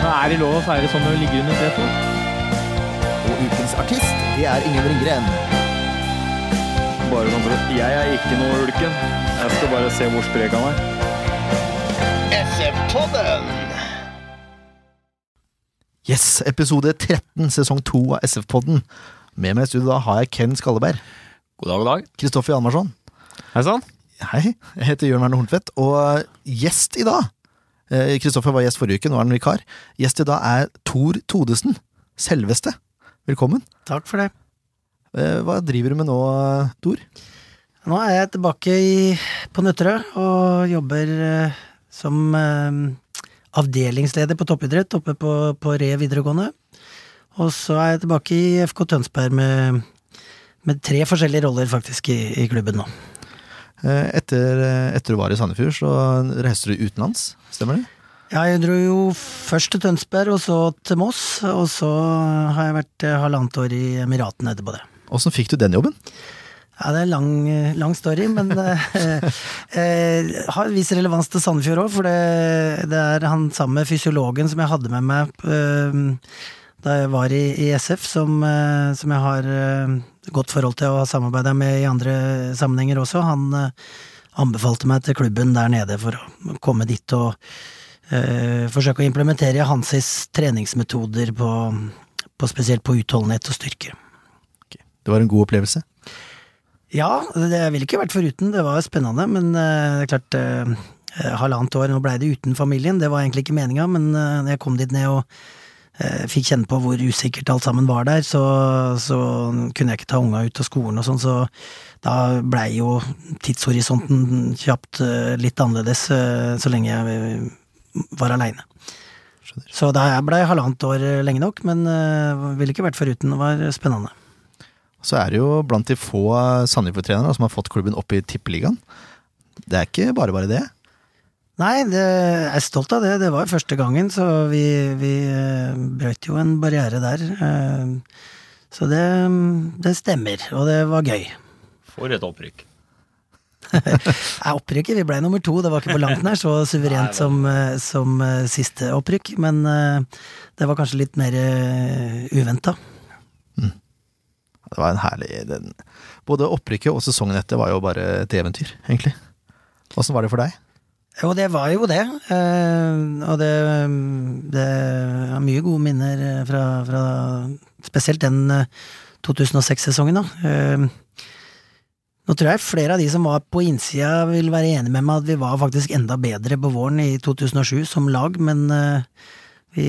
Er det lov å feire sånn når du ligger under setet? Og ukens artist, det er Ingen Ringgren. Bare sånn for at Jeg er ikke noe ulken. Jeg skal bare se hvor sprek han er. SF-podden! Yes, episode 13, sesong 2 av SF-podden. Med meg i studio da har jeg Ken Skalleberg, God dag, god dag. Kristoffer Hjalmarsson. Hei sann. Hei, jeg heter Jørn Werner Horntvedt, og gjest i dag eh, Kristoffer var gjest forrige uke, nå er han vikar. Gjest i dag er Tor Todesen. Selveste. Velkommen. Takk for det. Eh, Hva driver du med nå, Tor? Nå er jeg tilbake i, på Nøtterøy og jobber eh, som eh, avdelingsleder på toppidrett oppe på, på Re videregående. Og så er jeg tilbake i FK Tønsberg med, med tre forskjellige roller faktisk i, i klubben nå. Eh, Etter, eh, etter du var i Sandefjord, så reiste du utenlands, stemmer det? Ja, jeg dro jo først til Tønsberg, og så til Moss, og så har jeg vært eh, halvannet år i Emiratene etterpå det. Åssen fikk du den jobben? Ja, det er en lang, lang story, men eh, eh, har en viss relevans til Sandefjord òg, for det, det er han samme fysiologen som jeg hadde med meg eh, da jeg var i, i SF, som, som jeg har godt forhold til og har samarbeida med i andre sammenhenger også. Han eh, anbefalte meg til klubben der nede for å komme dit og eh, forsøke å implementere Hansis treningsmetoder på, på spesielt på utholdenhet og styrke. Det var en god opplevelse. Ja, det ville ikke vært foruten. Det var spennende, men eh, det er klart eh, Halvannet år, nå blei det uten familien. Det var egentlig ikke meninga, men jeg kom dit ned og fikk kjenne på hvor usikkert alt sammen var der, så, så kunne jeg ikke ta unga ut av skolen og sånn, så da blei jo tidshorisonten kjapt eh, litt annerledes eh, så lenge jeg eh, var aleine. Så da blei halvannet år eh, lenge nok, men eh, ville ikke vært foruten. Det var spennende. Så er det jo blant de få Sandefjord-trenere som har fått klubben opp i tippeligaen. Det er ikke bare bare det. Nei, det, jeg er stolt av det. Det var første gangen, så vi, vi eh, brøt jo en barriere der. eh, Så det, det stemmer, og det var gøy. For et opprykk. Nei, opprykket, vi ble nummer to, det var ikke på langt nær så suverent som, eh, som siste opprykk, men det var kanskje litt mer uventa. Det var en herlig den, Både opprykket og sesongen etter var jo bare et eventyr, egentlig. Åssen var det for deg? Jo, det var jo det. eh, Og det, det er mye gode minner eh, fra, fra spesielt den eh, 2006-sesongen, da. Eh, Nå tror jeg flere av de som var på innsida vil være enig med meg at vi var faktisk enda bedre på våren i 2007 som lag, men vi,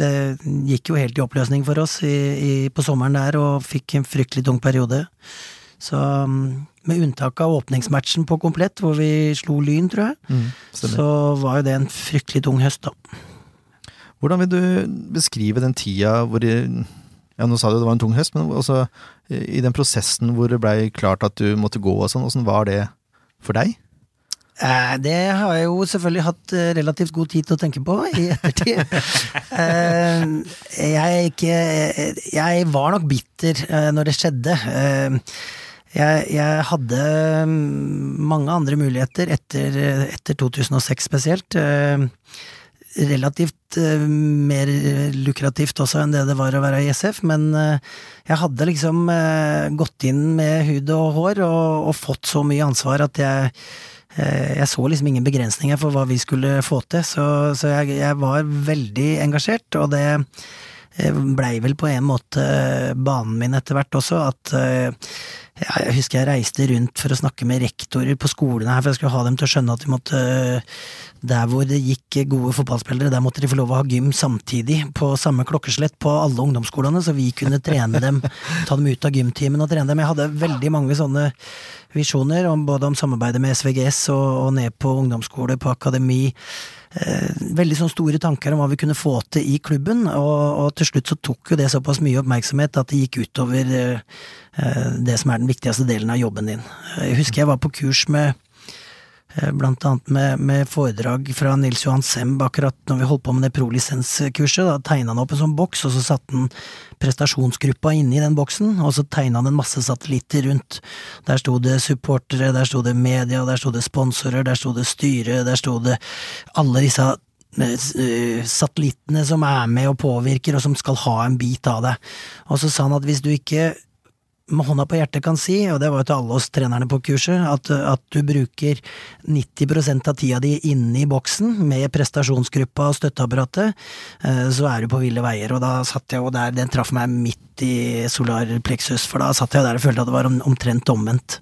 det gikk jo helt i oppløsning for oss i, i, på sommeren der, og fikk en fryktelig tung periode. Så mm, med unntak av åpningsmatchen på komplett, hvor vi slo Lyn, tror jeg, mm, så var jo det en fryktelig tung høst, da. Hvordan vil du beskrive den tida hvor Ja, nå sa du det var en tung høst, men også i den prosessen hvor det blei klart at du måtte gå og sånn, åssen var det for deg? Eh, Det har jeg jo selvfølgelig hatt eh, relativt god tid til å tenke på i ettertid. Eh, Jeg, ikke, jeg var nok bitter eh, når det skjedde. Jeg, jeg hadde mm, mange andre muligheter etter, etter 2006 spesielt. Eh, Relativt eh, mer lukrativt også enn det det var å være i SF, men eh, jeg hadde liksom gått inn med hud og hår og, og fått så mye ansvar at jeg Jeg så liksom ingen begrensninger for hva vi skulle få til, så, så jeg, jeg var veldig engasjert, og det blei vel på en måte banen min etter hvert også, at eh, Jeg husker jeg reiste rundt for å snakke med rektorer på skolene her, for jeg skulle ha dem til å skjønne at de måtte Der hvor det gikk gode fotballspillere, der måtte de få lov å ha gym samtidig, på samme klokkeslett på alle ungdomsskolene, så vi kunne trene dem, ta dem ut av gymtimen og trene dem. Jeg hadde veldig mange sånne visjoner, om, både om samarbeidet med SVGS og, og ned på ungdomsskole, på akademi. Eh, veldig sånn store tanker om hva vi kunne få til i klubben, og, og til slutt så tok jo det såpass mye oppmerksomhet at det gikk utover eh, eh, det som er den viktigste delen av jobben din. Jeg husker jeg var på kurs med Blant annet med, med foredrag fra Nils Johan Semb akkurat når vi holdt på med det prolisenskurset. Da tegna han opp en sånn boks, og så satte han prestasjonsgruppa inni den boksen, og så tegna han en masse satellitter rundt. Der sto det supportere, der sto det media, der sto det sponsorer, der sto det styre, der sto det alle disse eh, satellittene som er med og påvirker, og som skal ha en bit av det. Og så sa han at hvis du ikke med hånda på hjertet kan si, og det var jo til alle oss trenerne på kurset, at, at du bruker 90% av tida di inne i boksen med prestasjonsgruppa og støtteapparatet, eh, så er du på ville veier. Og da satt jeg jo der, den traff meg midt i solarpleksus, for da satt jeg der og følte at det var omtrent omvendt.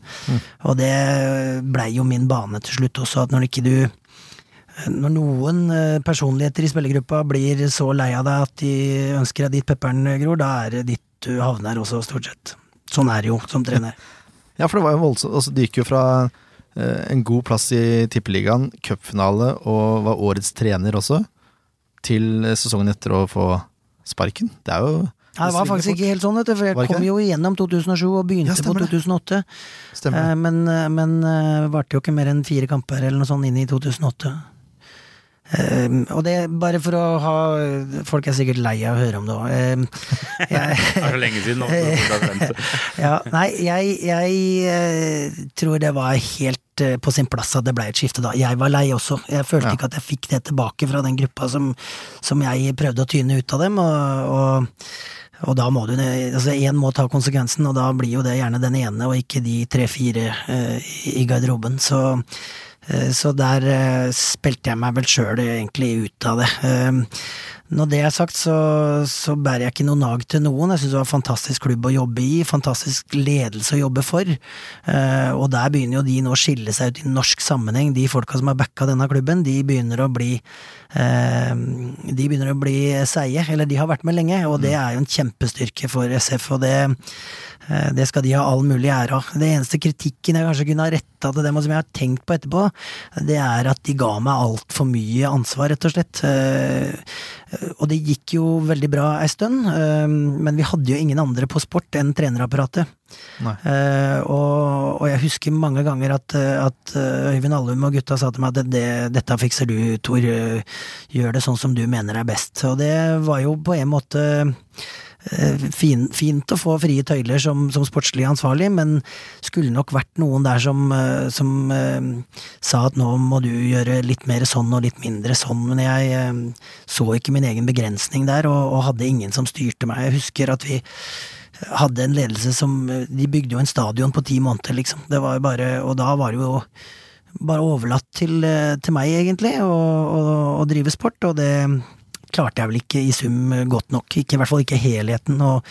Og det blei jo min bane til slutt også, at når ikke du når noen eh, personligheter i spillergruppa blir så lei av deg at de ønsker deg dit pepperen gror, da er det ditt du havner også, stort sett. Sånn er det jo som trener. Ja, for det var jo voldsomt. Altså, det gikk jo fra eh, en god plass i Tippeligaen, cupfinale og var årets trener også, til sesongen etter å få sparken. Det er jo Nei, det var faktisk ikke helt sånn, for jeg kom jo igjennom 2007 og begynte Ja, på 2008. Eh, Men, eh, men varte jo ikke mer enn fire kamper eller noe sånt inn i 2008. Eh, og det bare for å ha Folk er sikkert lei av å høre om det òg. Det er så lenge siden nå. ja, nei, jeg, jeg eh, tror det var helt eh, på sin plass at det ble et skifte da. Jeg var lei også. Jeg følte Ja. ikke at jeg fikk det tilbake fra den gruppa som, som jeg prøvde å tyne ut av dem. og, og og da må du, altså én må ta konsekvensen, og da blir jo det gjerne den ene, og ikke de tre-fire eh, i garderoben. Så, så der eh, spilte jeg meg vel sjøl egentlig ut av det. Eh, når det er sagt, så, så bærer jeg ikke noe nag til noen. Jeg syns det var en fantastisk klubb å jobbe i, fantastisk ledelse å jobbe for. Eh, og der begynner jo de nå å skille seg ut i norsk sammenheng. De folka som har backa denne klubben, de begynner å bli eh, De begynner å bli seige, eller de har vært med lenge, og det er jo en kjempestyrke for SF, og det eh, det skal de ha all mulig ære av. Det eneste kritikken jeg kanskje kunne ha retta til dem, og som jeg har tenkt på etterpå, det er at de ga meg altfor mye ansvar, rett og slett. Eh, Og det gikk jo veldig bra ei stund, eh, men vi hadde jo ingen andre på sport enn trenerapparatet. Nei. Eh, og, og jeg husker mange ganger at, eh, at eh, Øyvind Allum og gutta sa til meg at det, det, dette fikser du, Tor. eh, Gjør det sånn som du mener er best. Og det var jo på en måte eh, fin, fint å få frie tøyler som, som sportslig ansvarlig, men skulle nok vært noen der som, eh, som uh, sa at nå må du gjøre litt mer sånn og litt mindre sånn, men jeg uh, så ikke min egen begrensning der, og, og hadde ingen som styrte meg. Jeg husker at vi hadde en ledelse som De bygde jo en stadion på ti måneder, liksom. Det var jo bare Og da var det jo bare overlatt til, eh, til meg, egentlig, å drive sport, og det klarte jeg vel ikke i sum godt nok. Ikke, I hvert fall ikke helheten, og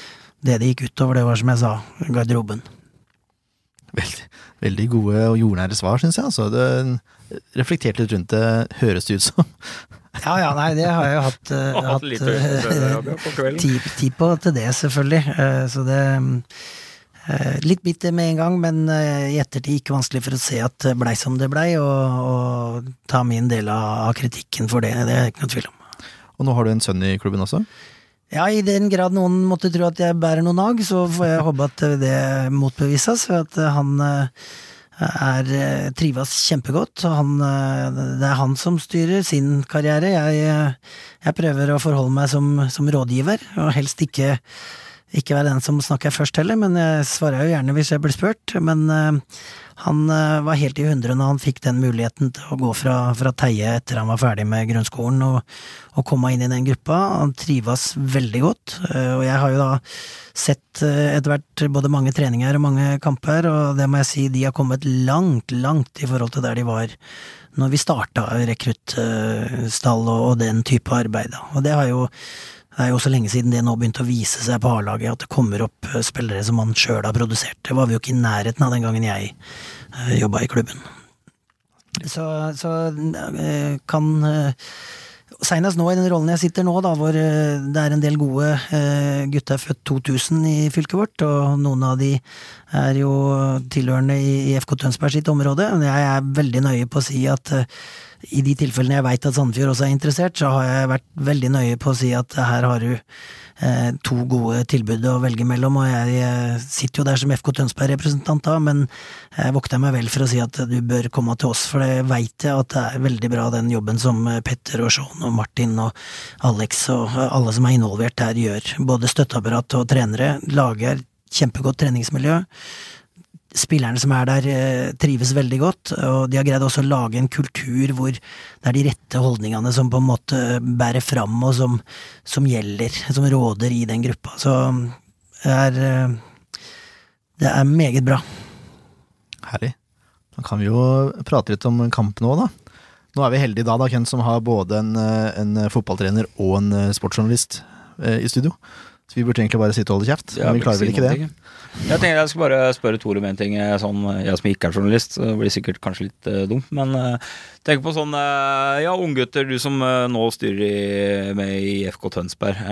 det det gikk utover, det var som jeg sa, garderoben. Veldig, veldig gode og jordnære svar, syns jeg. Altså, det reflekterte litt rundt det, høres det ut som. Ja ja, nei, det har jeg jo hatt, uh, hatt kvelden. tid, tid på til det, selvfølgelig. Uh, Så det Litt bitter med en gang, men i ettertid ikke vanskelig for å se at det blei som det blei, og, og ta min del av av kritikken for det. Det er ikke noe tvil om. Og nå har du en sønn i klubben også? Ja, i den grad noen måtte tro at jeg bærer noen nag, så får jeg håpe at det motbevises, for at han eh, er eh, trives kjempegodt. Han, eh, det er han som styrer sin karriere. Jeg, eh, jeg prøver å forholde meg som, som rådgiver, og helst ikke ikke være den som snakker først heller, men jeg svarer jo gjerne hvis jeg blir spurt. Men eh, han eh, var helt i hundre når han fikk den muligheten til å gå fra, fra Teie etter han var ferdig med grunnskolen, og, og komme inn i den gruppa. Han trives veldig godt, eh, og jeg har jo da sett etter hvert både mange treninger og mange kamper, og det må jeg si, de har kommet langt, langt i forhold til der de var når vi starta rekruttstall og, og den type arbeid. Og det har jo Det er jo også lenge siden det nå begynte å vise seg på A-laget, at det kommer opp eh, spillere som man sjøl har produsert. Det var vi jo ikke i nærheten av den gangen jeg uh, jobba i klubben. Så, så eh, kan Seinest nå i den rollen jeg sitter nå, da, hvor eh, det er en del gode gutter født 2000 i fylket vårt, og noen av de er jo tilhørende i, FK Tønsberg sitt område. Jeg er veldig nøye på å si at i de tilfellene jeg veit at Sandefjord også er interessert, så har jeg vært veldig nøye på å si at her har du eh, to gode tilbud å velge mellom, og jeg, jeg sitter jo der som FK Tønsberg-representant da, men jeg vokter meg vel for å si at du bør komme til oss, for det veit jeg at det er veldig bra den jobben som Petter og Sean og Martin og Alex og alle som er involvert der gjør. Både støtteapparat og trenere lager kjempegodt treningsmiljø spillerne som er der, eh, trives veldig godt, og de har greid også å lage en kultur hvor det er de rette holdningene som på en måte bærer fram, og som, som gjelder, som råder i den gruppa. Så det er, eh, det er meget bra. Herlig. Da kan vi jo prate litt om kampen òg, da. Nå er vi heldige da, da, Ken, som har både en, eh, en fotballtrener og en sportsjournalist i studio. Så vi burde egentlig bare sitte og holde kjeft, men vi klarer vel ikke det. Jeg tenkte jeg skulle bare spørre Tore om en ting. Sånn, jeg som ikke er journalist, så blir sikkert kanskje litt uh, dumt. Men uh, tenk på sånn uh, Ja, unggutter, du som uh, nå styrer i, med i FK Tønsberg.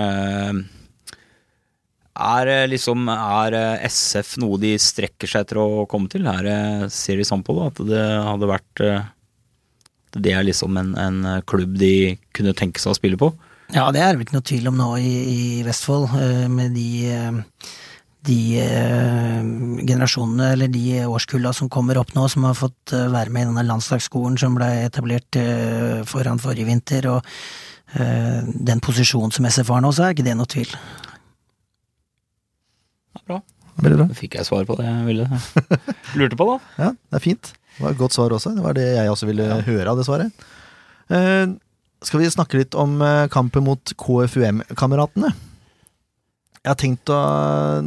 er liksom Er SF noe de strekker seg etter å komme til? Her ser de sånn på? At det hadde vært Det er liksom en, en klubb de kunne tenke seg å spille på? Ja, det er det ikke noe tvil om nå i, i Vestfold, med de de eh, generasjonene, eller de årskulla som kommer opp nå, som har fått eh, være med i denne landslagsskolen som ble etablert eh, foran forrige vinter, og eh, den posisjonen som SF har nå, så er ikke det noe tvil. Ja, bra. Bra. Da fikk jeg svar på det jeg ville. Lurte på, da. Ja, det er fint. Det var et godt svar også. Det var det jeg også ville ja. høre av det svaret. Skal vi snakke litt om eh, kampen mot KFUM-kameratene? Jeg har tenkt å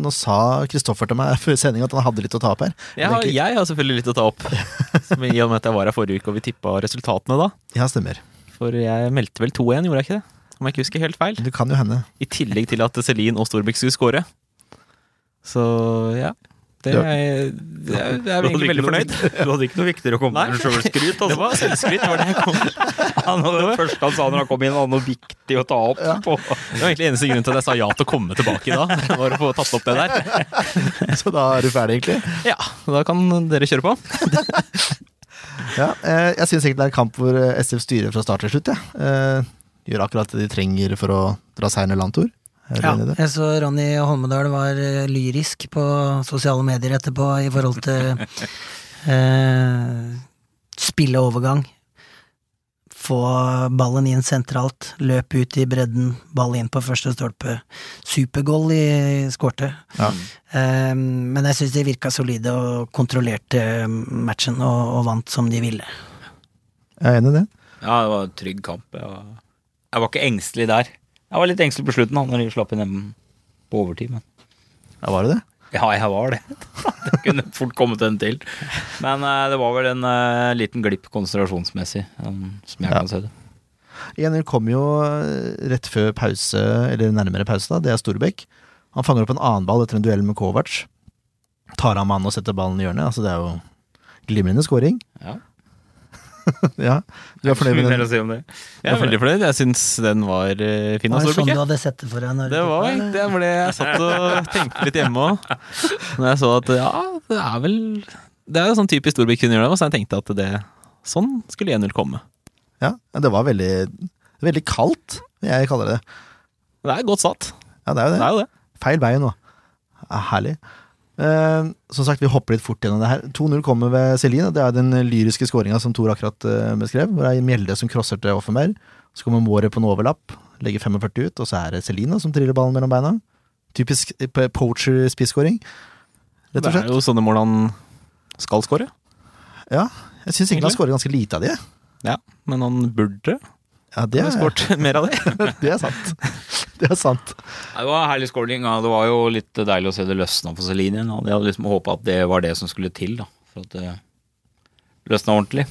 Nå sa Kristoffer til meg før sending at han hadde litt å ta opp her. Jeg har, jeg har selvfølgelig litt å ta opp. I og med at jeg var her forrige uke og vi tippa resultatene da. Ja, stemmer. For jeg meldte vel 2-1, gjorde jeg ikke det? Om jeg ikke husker helt feil. Det kan jo hende. I tillegg til at Celine og Storbekk skulle score. Så ja. Det, jeg, er, det er egentlig veldig fornøyd. Du hadde ikke noe viktigere å komme med enn sjølskryt? Altså. Det var selvskryt. var det jeg kom. Han hadde det første han sa når han kom inn, var noe viktig å ta opp ja. på. Det var egentlig eneste grunn til at jeg sa ja til å komme tilbake i dag. Var å få tatt opp det der. Så da er du ferdig, egentlig? Ja. Da kan dere kjøre på. ja, eh, jeg syns egentlig det er en kamp hvor eh, SF styrer fra start til slutt. Ja. Eh, gjør akkurat det de trenger for å dra seieren i landtur. Ja, jeg så Ronny Holmedal var eh, lyrisk på sosiale medier etterpå i forhold til eh, spilleovergang. Få ballen inn sentralt, løp ut i bredden, ball inn på første stolpe. Supergoal i skårte. Ja. Eh, men jeg syns de virka solide og kontrollerte matchen og, og, vant som de ville. Jeg er enig i det. Ja, det var en trygg kamp. Jeg var, jeg var ikke engstelig der. Jeg var litt engstelig på slutten da når de slapp inn dem på overtid. Men. Ja, var det det? Ja, jeg var det. det kunne fort kommet en til. Men uh, det var vel en uh, liten glipp konsentrasjonsmessig, um, som jeg ja. kan se det. 1-0 kom jo eh, rett før pause, eller nærmere pause, da. Det er Storbekk. Han fanger opp en annen ball etter en duell med Kovac. Tar av mannen og setter ballen i hjørnet. Altså, det er jo glimrende scoring. Ja. ja, du er fornøyd med den? Si det. Jeg er veldig fornøyd. Jeg syns den var fin fin. Var det sånn du hadde sett det for deg? det var det ble jeg satt og tenkte litt hjemme òg. Når jeg så at ja, det er vel Det er jo sånn typisk Storbekk kunne gjøre det, så jeg tenkte at det sånn skulle 1-0 komme. Ja, det var veldig, veldig kaldt, jeg kaller det. Det er godt satt. Ja, det er jo det. det, er jo det. Feil vei nå. Herlig. Uh, som sagt, vi hopper litt fort gjennom det her. 2-0 kommer ved Celine. Det er den lyriske skåringa som Tor akkurat uh, beskrev. Hvor det er Mjelde som crosser til Offenberg. Så kommer Måre på en overlapp, legger 45 ut, og så er det Celine som triller ballen mellom beina. Typisk eh, poacher-spisskåring, rett og slett. Det er jo sånne mål han skal skåre. Ja, jeg syns egentlig han skårer ganske lite av de. Ja, men han burde ja, det er... skåret mer av det. det er sant. Det er sant. Det var herlig scoring. Ja. Det var jo litt deilig å se det løsna for Celine igjen. Jeg hadde liksom håpa at det var det som skulle til, da. For at det løsna ordentlig.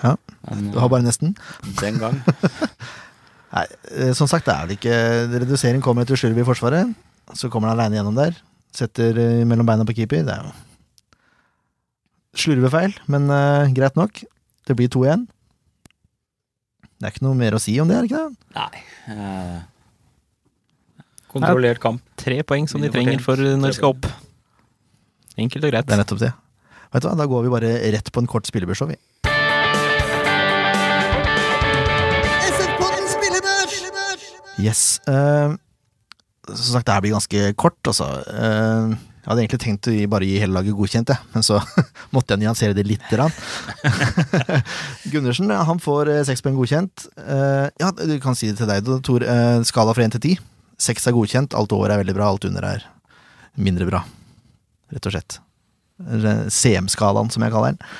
Ja. Men, du har bare nesten. Den gang. Nei, eh, som sagt, det er det ikke Redusering kommer etter slurv i forsvaret. Så kommer han aleine gjennom der. Setter eh, mellom beina på keeper. Det er jo slurvefeil, men uh, greit nok. Det blir 2-1. Det er ikke noe mer å si om det, er det ikke det? Nei. eh, kontrollert kamp. Tre poeng som de trenger for fortjent. når de skal opp. Enkelt og greit. Det er nettopp det. Vet du hva, Da går vi bare rett på en kort spillebørs, vi. Yes. Uh, som sagt, det her blir ganske kort, altså. Eh, jeg hadde egentlig tenkt å gi, bare gi hele laget godkjent, men så måtte jeg nyansere det litt. Gundersen han får eh, seks poeng godkjent. Eh, ja, du kan si det til deg, Tor. Eh, skala fra én til ti. Seks er godkjent, alt over er veldig bra, alt under er mindre bra. Rett og slett. CM-skalaen, som jeg kaller den.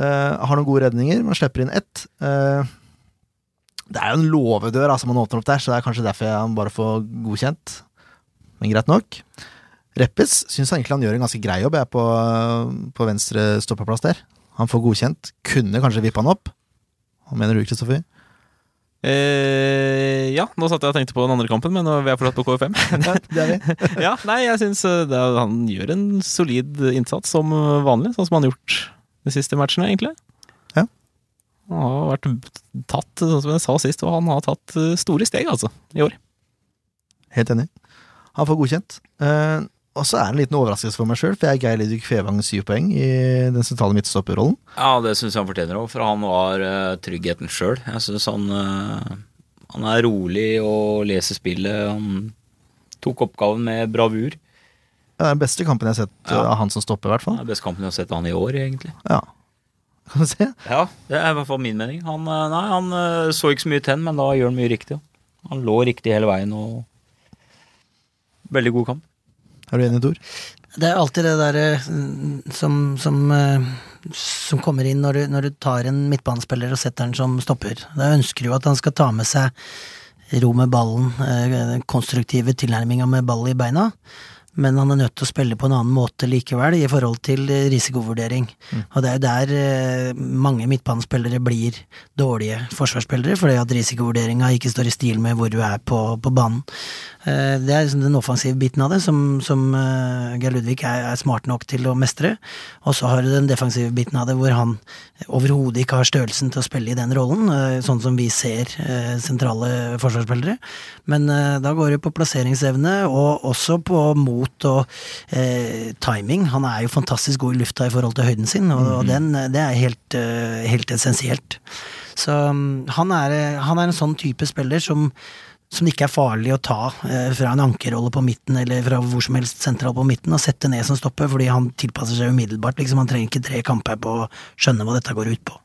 Har noen gode redninger, man slipper inn ett. Det er jo en låvedør altså, man åpner opp der, så det er kanskje derfor jeg bare får godkjent. Men greit nok. Reppes syns egentlig han gjør en ganske grei jobb jeg, på, på venstre stoppeplass der. Han får godkjent. Kunne kanskje vippe han opp. Hva mener du, Kristoffer? Eh, ja, nå satt jeg og tenkte på den andre kampen, men nå er vi fortsatt på KFM. Ja, det er vi. ja, nei, jeg syns han gjør en solid innsats som vanlig, sånn som han har gjort de siste matchene, egentlig. Ja. Han har vært tatt, sånn som jeg sa sist, og han har tatt eh, store steg, altså, i år. Helt enig. Han får godkjent. Og så er det en liten overraskelse for meg sjøl, for jeg er Geir Lidvig Fevang syv poeng i den sentrale midtstopperrollen. Ja, det syns jeg han fortjener òg, for han var uh, tryggheten sjøl. Jeg syns han uh, Han er rolig og leser spillet. Han tok oppgaven med bravur. Det er den beste kampen jeg har sett Ja. eh, av han som stopper, i hvert fall. Det er den beste kampen jeg har sett av han i år, egentlig. Ja. Kan du se? Ja, det er i hvert fall min mening. Han, nei, han så ikke så mye tenn, men da gjør han mye riktig. Han lå riktig hele veien og Veldig god kamp. Er du enig, Tor? Det er alltid det der eh, som, som, eh, som kommer inn når du, når du tar en midtbanespiller og setter den som stopper. Da ønsker du at han skal ta med seg ro med ballen, eh, den konstruktive tilnærminga med ball i beina. Men han er nødt til å spille på en annen måte likevel, i forhold til risikovurdering. risikovurdering. Og det er jo der mange midtbanespillere blir dårlige forsvarsspillere, fordi at risikovurderinga ikke står i stil med hvor du er på, på banen. Eh, Det er liksom den offensive biten av det, som, som eh, Geir Ludvig er, er smart nok til å mestre. Og så har du den defensive biten av det, hvor han overhodet ikke har størrelsen til å spille i den rollen, eh, sånn som vi ser sentrale forsvarsspillere. Men da går det på plasseringsevne, og også på mot og eh, timing. Han er jo fantastisk god i lufta i forhold til høyden sin, og, og den, det er helt, helt essensielt. Så mm, han er, han er en sånn type spiller som som det ikke er farlig å ta eh, fra en ankerrolle på midten eller fra hvor som helst sentral på midten og sette ned som stopper, fordi han tilpasser seg umiddelbart. Liksom, han trenger ikke tre kamper på å skjønne hva dette går ut på.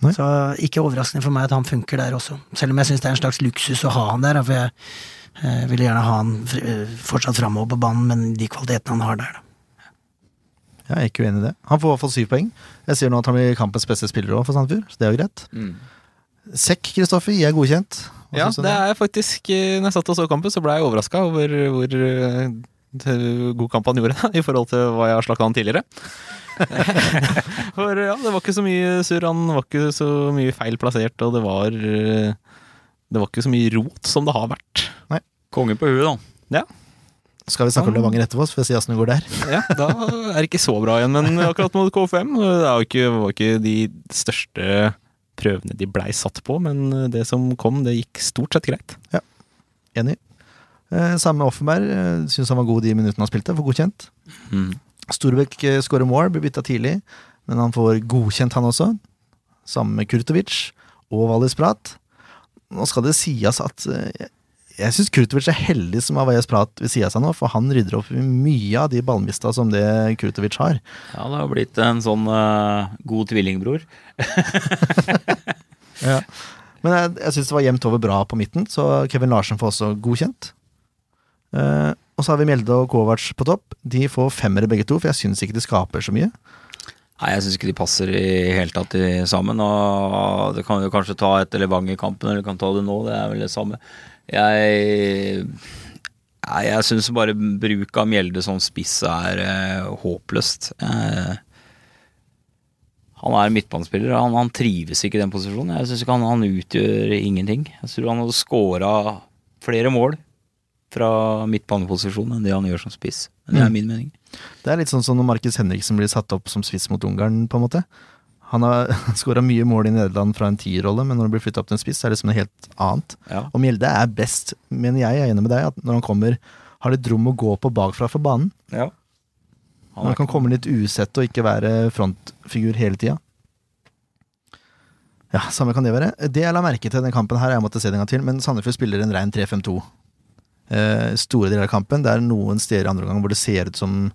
Nei. Så ikke overraskende for meg at han funker der også. Selv om jeg syns det er en slags luksus å ha han der, for jeg eh, ville gjerne ha han eh, fortsatt framover på banen, men de kvalitetene han har der, da. Jeg er ikke uenig i det. Han får i hvert fall syv poeng. Jeg ser nå at han blir kampens beste spiller òg, for Sandefjord, så det er jo greit. Sekk, Kristoffer, jeg er godkjent. Hva Ja, det er faktisk eh, Når jeg satt og så kampen, så ble jeg overraska over hvor eh, god kamp han gjorde i forhold til hva jeg har slakta han tidligere. For ja, det var ikke så mye surr, han var ikke så mye feil plassert, og det var eh, Det var ikke så mye rot som det har vært. Nei. Konge på huet, da. Ja. Skal vi snakke om Levanger etterpå, så får vi si åssen det går der. Ja, Da er det ikke så bra igjen, men akkurat mot K5 Det var ikke, var ikke de største prøvene de blei satt på, men det som kom, det gikk stort sett greit. Ja, Enig. Eh, samme Offenberg. Eh, Syns han var god de minuttene han spilte, får godkjent. Mm. Storbekk eh, skårer mål, blir bytta tidlig, men han får godkjent, han også. Sammen med Kurtovic og Valis Prat. Nå skal det sies at eh, jeg syns Kurtovic er heldig som har Vajas Prat ved sida av seg nå, for han rydder opp mye av de ballmista som det Kurtovic har. Ja, det har blitt en sånn uh, god tvillingbror. Men jeg, jeg syns det var jevnt over bra på midten, så Kevin Larsen får også godkjent. Uh, og så har vi Mjelde og Kovac på topp. De får femmere begge to, for jeg syns ikke de skaper så mye. Nei, jeg syns ikke de passer i hele tatt sammen. Og det kan jo kanskje ta etter Levanger-kampen, eller du kan ta det nå. Det er vel det samme. Jeg Nei, jeg syns bare bruk av Mjelde som spiss er eh, håpløst. Eh, Han er midtbanespiller, han, han trives ikke i den posisjonen. Jeg syns ikke han, han utgjør ingenting. Jeg tror han hadde scora flere mål fra midtbaneposisjon enn det han gjør som spiss. Men det er Mm. min mening. Det er litt sånn som når Markus Henriksen blir satt opp som spiss mot Ungarn, på en måte. Han har skåra mye mål i Nederland fra en tierrolle, men når han blir flytta opp til en spiss, er det liksom noe helt annet. Ja. Og Mjelde er best, mener jeg, er enig med deg, at når han kommer, har litt rom å gå på bakfra for banen. Ja. Han, han kan komme litt usett og ikke være frontfigur hele tida. Ja, samme kan det være. Det jeg la merke til i denne kampen her, jeg måtte se den en gang til, men Sandefjord spiller en rein 3-5-2. Eh, store deler av kampen. Det er noen steder i andre omgang hvor det ser ut som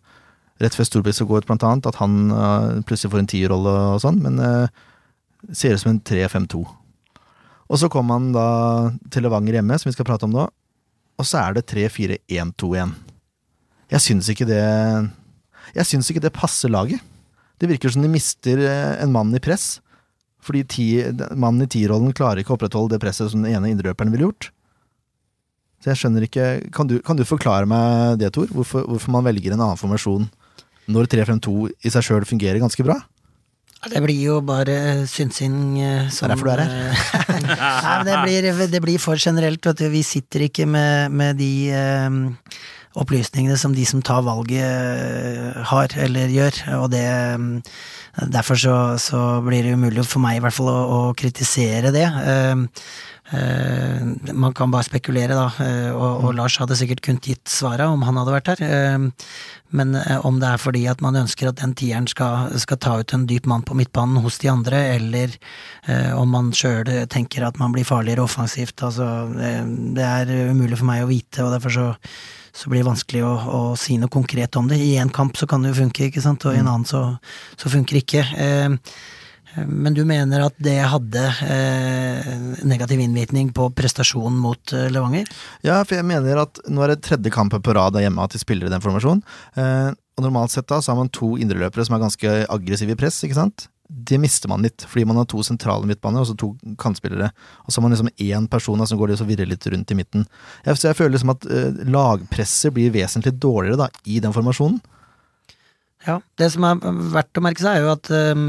rett før Storbritannia skal gå ut, blant annet, at han eh, plutselig får en tierrolle og sånn, men eh, ser ut som en 3-5-2. Og så kommer han da til Levanger hjemme, som vi skal prate om nå, og så er det 3-4-1-2-1. Jeg syns ikke det Jeg syns ikke det passer laget. Det virker som de mister eh, en mann i press. Fordi ti, mannen i tierrollen klarer ikke å opprettholde det presset som den ene indreløperen ville gjort. Så jeg skjønner ikke Kan du, kan du forklare meg det, Tor? Hvorfor, hvorfor man velger en annen formasjon når 3-5-2 i seg sjøl fungerer ganske bra? Det blir jo bare synsing eh, som Det er derfor du er her. Nei, det blir, det blir for generelt, vet du. Vi sitter ikke med, med de um, opplysningene som de som tar valget eh, har, eller gjør, og det eh, Derfor så, så blir det umulig for meg i hvert fall å, å kritisere det. Eh, eh, man kan bare spekulere, da, eh, og, og Lars hadde sikkert kunnet gitt svaret om han hadde vært her. Eh, men eh, om det er fordi at man ønsker at den tieren skal, skal ta ut en dyp mann på midtbanen hos de andre, eller eh, om man sjøl tenker at man blir farligere offensivt, altså det, det er umulig for meg å vite, og derfor så, så blir det vanskelig å, å si noe konkret om det. I én kamp så kan det jo funke, ikke sant, og i en annen så, så funker det ikke. Eh, men du mener at det hadde eh, negativ innvirkning på prestasjonen mot eh, Levanger? Ja, for jeg mener at nå er det tredje kamp på rad hjemme at de spiller i den formasjonen. Eh, og normalt sett da så har man to indreløpere som er ganske aggressive i press, ikke sant? Det mister man litt, fordi man har to sentrale midtbaner og så to kantspillere. Og så har man liksom én person da, som går litt og virrer litt rundt i midten. Jeg, så jeg føler liksom at eh, lagpresset blir vesentlig dårligere da, i den formasjonen. Ja, det som er verdt å merke seg, er jo at um,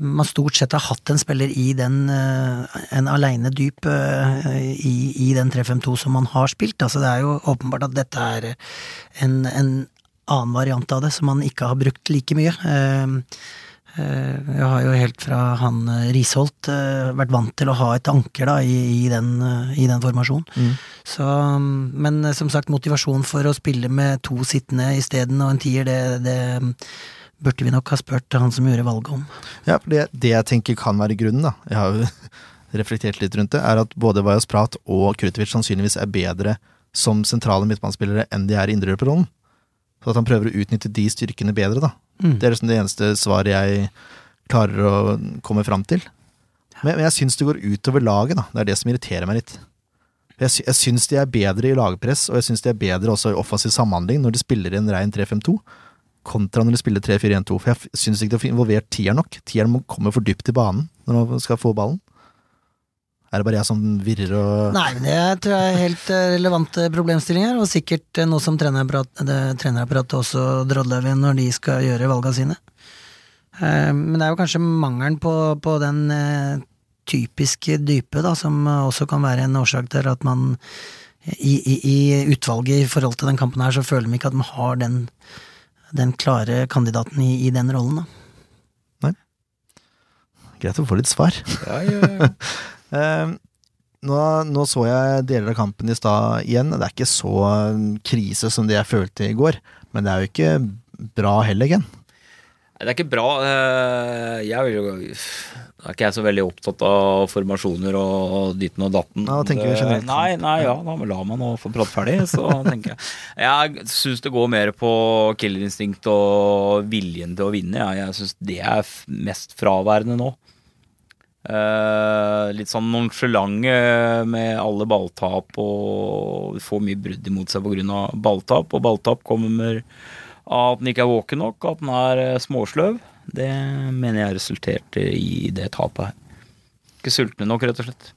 man stort sett har hatt en spiller i den uh, en aleine dyp uh, i, i den 3-5-2 som man har spilt. Altså det er jo åpenbart at dette er en, en annen variant av det, som man ikke har brukt like mye. Uh, jeg har jo helt fra han Risholt vært vant til å ha et anker da, i, i, den, i den formasjonen. Så, um, men som sagt, motivasjon for å spille med to sittende isteden og en tier, det, det burde vi nok ha spurt han som gjorde valget om. Ja, for det, det jeg tenker kan være grunnen, da, jeg har jo reflektert litt rundt det, er at både Vajas Prat og Krutovic sannsynligvis er bedre som sentrale midtbanespillere enn de er i indreløperrollen. Så at han prøver å utnytte de styrkene bedre, da. Mm. Det er liksom det eneste svaret jeg klarer å komme fram til. Men, men jeg syns det går utover laget, da. Det er det som irriterer meg litt. Jeg, jeg syns de er bedre i lagpress, og jeg syns de er bedre også i offensiv samhandling når de spiller i en rein 3-5-2, kontra når de spiller 3-4-1-2. For jeg syns ikke de har involvert tieren nok. Tieren må komme for dypt i banen når han skal få ballen. Er det bare jeg som virrer og Nei, men det tror jeg er helt eh, relevante problemstillinger, og sikkert eh, noe som trenerapparatet trenerapparat også drodler ved når de skal gjøre valga sine. Eh, Men det er jo kanskje mangelen på, på den typiske dype, da, som også kan være en årsak til at man i, i, i utvalget i forhold til den kampen her, så føler de ikke at man har den, den klare kandidaten i, i den rollen, da. Nei. Greit å få litt svar. Ja, ja, ja. Eh, nå, nå så jeg deler av kampen i stad igjen. Det er ikke så eh, krise som det jeg følte i går, men det er jo ikke bra heller, Ken. Det er ikke bra. eh, Jeg vil jo er ikke jeg så veldig opptatt av formasjoner og og ditten og datten. Ja, tenker vi generelt. Nei, nei, ja, da la meg nå få prate ferdig, så tenker jeg. Jeg syns det går mer på killerinstinkt og viljen til å vinne. Ja. Jeg syns det er mest fraværende nå. Uh, litt sånn nonsjalante med alle balltap og får mye brudd imot seg pga. balltap. Og balltap kommer av at den ikke er våken nok, at den er eh, småsløv. Det mener jeg resulterte i det tapet her. Ikke sultne nok, rett og slett.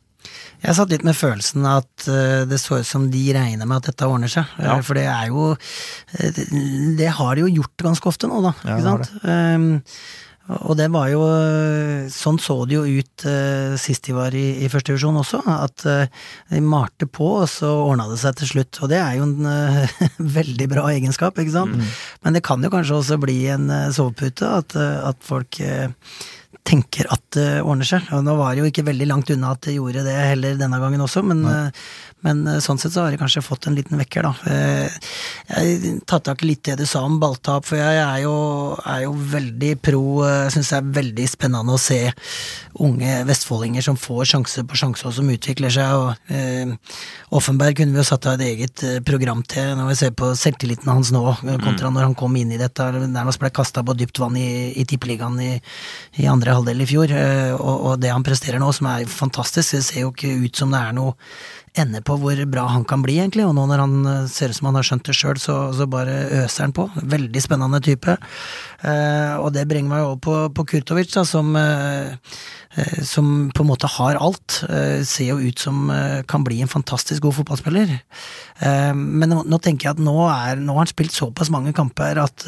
Jeg satt litt med følelsen at eh, det så ut som de regner med at dette ordner seg. Eh, Ja. For det er jo eh, det- har de jo gjort ganske ofte nå, da. Ja, ikke det sant? Og det var jo Sånn så det jo ut eh, sist de var i, i første divisjon også, at eh, de malte på, og så ordna det seg til slutt. Og det er jo en eh, veldig bra egenskap, ikke sant. Men det kan jo kanskje også bli en eh, sovepute, at, eh, at folk eh, tenker at det ordner seg. Og nå var det jo ikke veldig langt unna at det gjorde det heller denne gangen også, men, eh, men eh, sånn sett så har jeg kanskje fått en liten vekker, da. Eh, Jeg tar tak i litt det du sa om balltap, for jeg er jo, er jo veldig pro Jeg syns det er veldig spennende å se unge vestfoldinger som får sjanse på sjanse, og som utvikler seg. og eh, Offenberg kunne vi jo satt av et eget eh, program til, når vi ser på selvtilliten hans nå, kontra kontra når han kom inn i dette, nærmest ble kasta på dypt vann i, i tippeligaen i, i andre halvdel i fjor. eh, Og, og det han presterer nå, som er fantastisk, det ser jo ikke ut som det er noe ende på hvor bra han kan bli, egentlig. Og nå når han eh, ser ut som han har skjønt det sjøl, så, så bare øser han på. Veldig spennende type. Eh, og det bringer meg over på, på Kurtovic, da, som, eh, eh, som på en måte har alt. Eh, ser jo ut som eh, kan bli en fantastisk god fotballspiller. Men nå, nå tenker jeg at nå, er, nå har han spilt såpass mange kamper at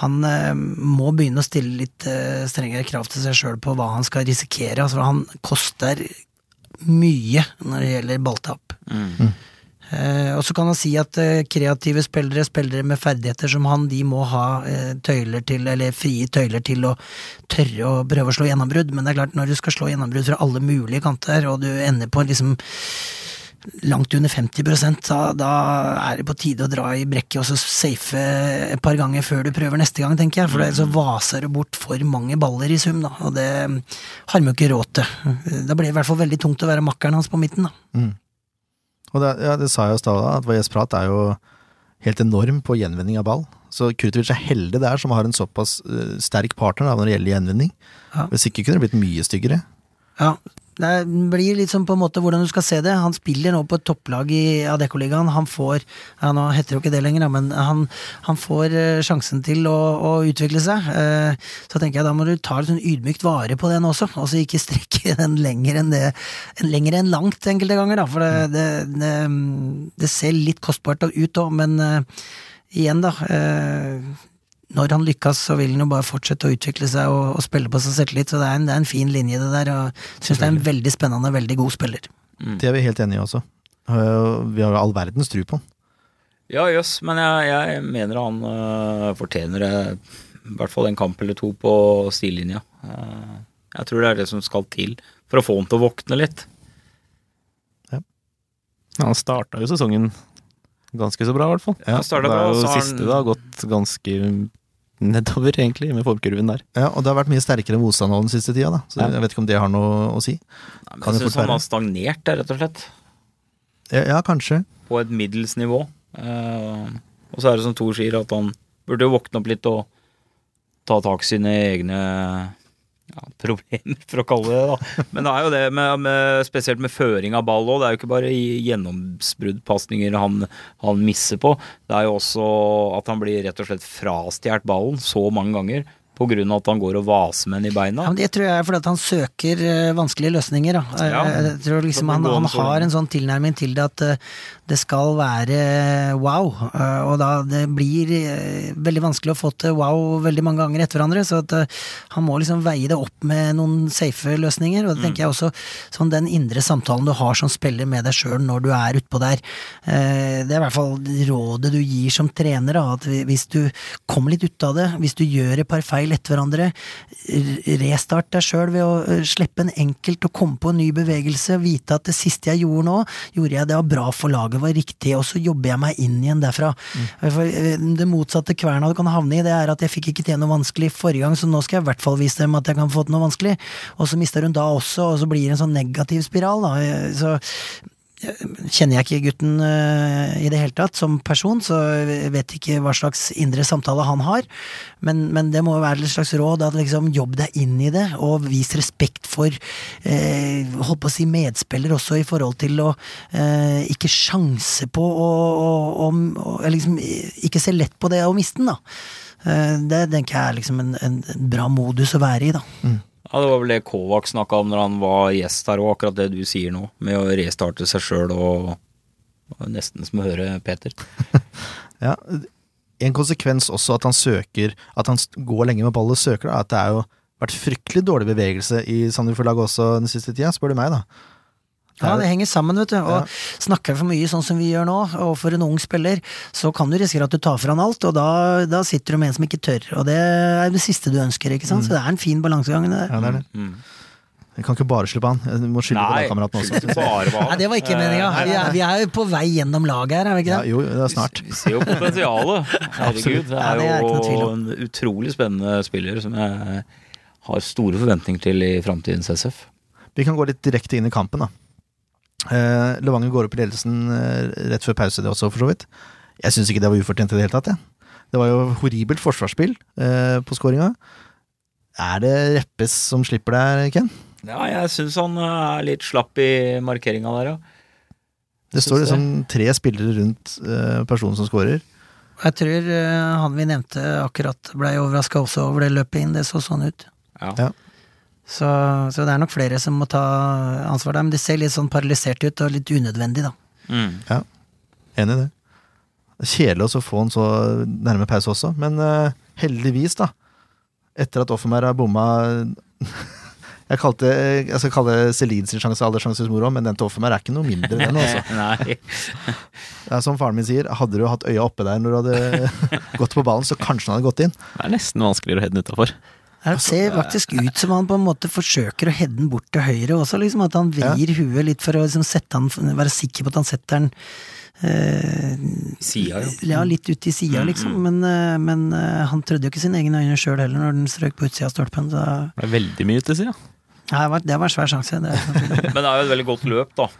han må begynne å stille litt strengere krav til seg sjøl på hva han skal risikere. Altså, han koster mye når det gjelder balltap. Eh, og så kan han si at uh, kreative spillere, spillere med ferdigheter som han, de må ha uh, tøyler til, eller frie tøyler til å tørre å prøve å slå gjennombrudd. Men det er klart, når du skal slå gjennombrudd fra alle mulige kanter, og du ender på liksom langt under 50% da, da er det på tide å dra i brekket og så safe et par ganger før du prøver neste gang, tenker jeg. For ellers så vaser du bort for mange baller i sum, da. Og det har vi jo ikke råd til. Da blir det i hvert fall veldig tungt å være makkeren hans på midten, da. Og det, ja, det sa jeg jo i stad, at Vajes Prat er jo helt enorm på gjenvinning av ball. Så Kurtovic er heldig der, som har en såpass eh, sterk partner da, når det gjelder gjenvinning. Ja. Hvis ikke kunne det blitt mye styggere. Ja, det blir litt sånn på en måte hvordan du skal se det. Han spiller nå på et topplag i Adeccoligaen. Han får ja, Nå heter det jo ikke det lenger, men han, han får eh, sjansen til å, å utvikle seg. Eh, så tenker jeg da må du ta litt sånn ydmykt vare på den også. Altså ikke strekke den lenger enn det Lenger enn langt enkelte ganger, da. For det, det, det, det ser litt kostbart ut òg, men eh, igjen, da. Når han lykkes, så vil han jo bare fortsette å utvikle seg og, og spille på seg selvtillit. Så det er, en, det er en fin linje, det der. Og syns det er en veldig spennende, veldig god spiller. Det er vi helt enige i også. Eh, Vi har all verdens tru på han. Ja, jøss, men jeg, jeg mener han uh, fortjener øh, i hvert fall en kamp eller to på stillinja. Eh, jeg tror det er det som skal til for å få han til å våkne litt. Han starta jo sesongen ganske så bra, i hvert fall. Ja, Han startet det bra, er jo så har siste han- det har gått ganske nedover, egentlig, med formkurven der. Ja, og det har vært mye sterkere motstand nå den siste tida, da. Så Ja. jeg vet ikke om det har noe å si. Nei, men jeg syns han har stagnert der, rett og slett. Ja, ja kanskje. På et middels nivå. Eh, og så er det som Thor sier, at han burde jo våkne opp litt og ta tak i sine egne ja, problemer, for å kalle det det. Men det er jo det, med, med, spesielt med føring av ball òg. Det er jo ikke bare gjennombruddpasninger han, han misser på. Det er jo også at han blir rett og slett frastjålet ballen så mange ganger på grunn av at han går og vaser med den i beina. Ja, men det tror jeg er fordi han søker eh, vanskelige løsninger. Da. Eh, Ja. Jeg tror liksom han, han har en sånn tilnærming til det at eh, det skal være wow, eh, og da det blir eh, veldig vanskelig å få til wow veldig mange ganger etter hverandre, så eh, han må liksom veie det opp med noen safe løsninger, og det tenker jeg også sånn den indre samtalen du har som spiller med deg sjøl når du er utpå der, eh, det er i hvert fall rådet du gir som trener, da, at hvis du kommer litt ut av det, hvis du gjør et par feil etter hverandre, restart deg sjøl ved å eh, slippe en enkelt og komme på en ny bevegelse, vite at det siste jeg gjorde nå, gjorde jeg det var bra for laget, var riktig, og så jobber jeg meg inn igjen derfra. For eh, det motsatte kverna du kan havne i, det er at jeg fikk ikke til noe vanskelig forrige gang, så nå skal jeg i hvert fall vise dem at jeg kan få til noe vanskelig, og så mister hun da også, og så blir det en sånn negativ spiral, da. Eh, Så kjenner jeg ikke gutten eh, i det hele tatt som person, så jeg vet ikke hva slags indre samtale han har. Men, men det må jo være et slags råd at liksom jobb deg inn i det, og vis respekt for eh, holdt på å si medspiller også, i forhold til å eh, ikke sjanse på å, å, å, liksom, Ikke se lett på det å miste den, da. Eh, det tenker jeg er liksom en, en, bra modus å være i, da. Ja, Det var vel det Kovac snakka om når han var gjest her, og akkurat det du sier nå, med å restarte seg sjøl og Nesten som å høre Peter. Ja, en konsekvens også at han søker At han går lenge med ball og søker, da, at det er jo vært fryktelig dårlig bevegelse i Sandefjord-laget også den siste tida, spør du meg, da. Ja, det henger sammen, vet du. Og Ja. snakker jeg for mye sånn som vi gjør nå, og for en ung spiller, så kan du risikere at du tar fra han alt, og da, da sitter du med en som ikke tør. Og det er det siste du ønsker, ikke sant. Så det er en fin balansegang. Det. Mm. Ja, det er det. Mm. Jeg kan ikke bare skylde på han. Jeg må skylde på også. bare på han. Nei, det var ikke meninga. Vi, vi er jo på vei gjennom laget her, er vi ikke Ja, det? jo, det er snart. Vi ser jo potensialet. Herregud. Det Ja, er det er jo en utrolig spennende spiller som jeg har store forventninger til i framtidens SF. Vi kan gå litt direkte inn i kampen, da. Eh, Levanger går opp i ledelsen eh, rett før pause, det også, for så vidt. Jeg syns ikke det var ufortjent i det hele tatt, jeg. Det var jo horribelt forsvarsspill eh, på skåringa. Er det Reppes som slipper der, Ken? Ja, jeg syns han er litt slapp i markeringa der, ja. Det står står det. liksom tre spillere rundt eh, personen som skårer. Jeg tror eh, han vi nevnte akkurat blei overraska også over det løpet inn, det så sånn ut. ja. Ja. Så, så det er nok flere som må ta ansvar der, men det ser litt sånn paralysert ut og litt unødvendig, da. Mm. Enig i det. Kjedelig å få en så nærme pause også, men uh, heldigvis, da. Etter at Offenberg har bomma Jeg, kalte, jeg skal kalle Celine sin sjanse aller mor moro, men den til Offenberg er ikke noe mindre enn den. Altså. Det er som faren min sier, hadde du hatt øya oppe der når du hadde gått på ballen, så kanskje han hadde gått inn. Det er nesten vanskeligere å heade den utafor. Det ser faktisk ut som han på en måte forsøker å heade den bort til høyre også, liksom. At han vrir huet litt for å liksom sette han, være sikker på at han setter den eh, Sida, jo. ja, litt ut i sida, liksom. Men, eh, men eh, han trodde jo ikke sine egne øyne sjøl heller når den strøk på utsida av stolpen. Så Det er veldig mye til sida. ja, det, var, det var en svær sjanse. Det. Men det er jo et veldig godt løp, da.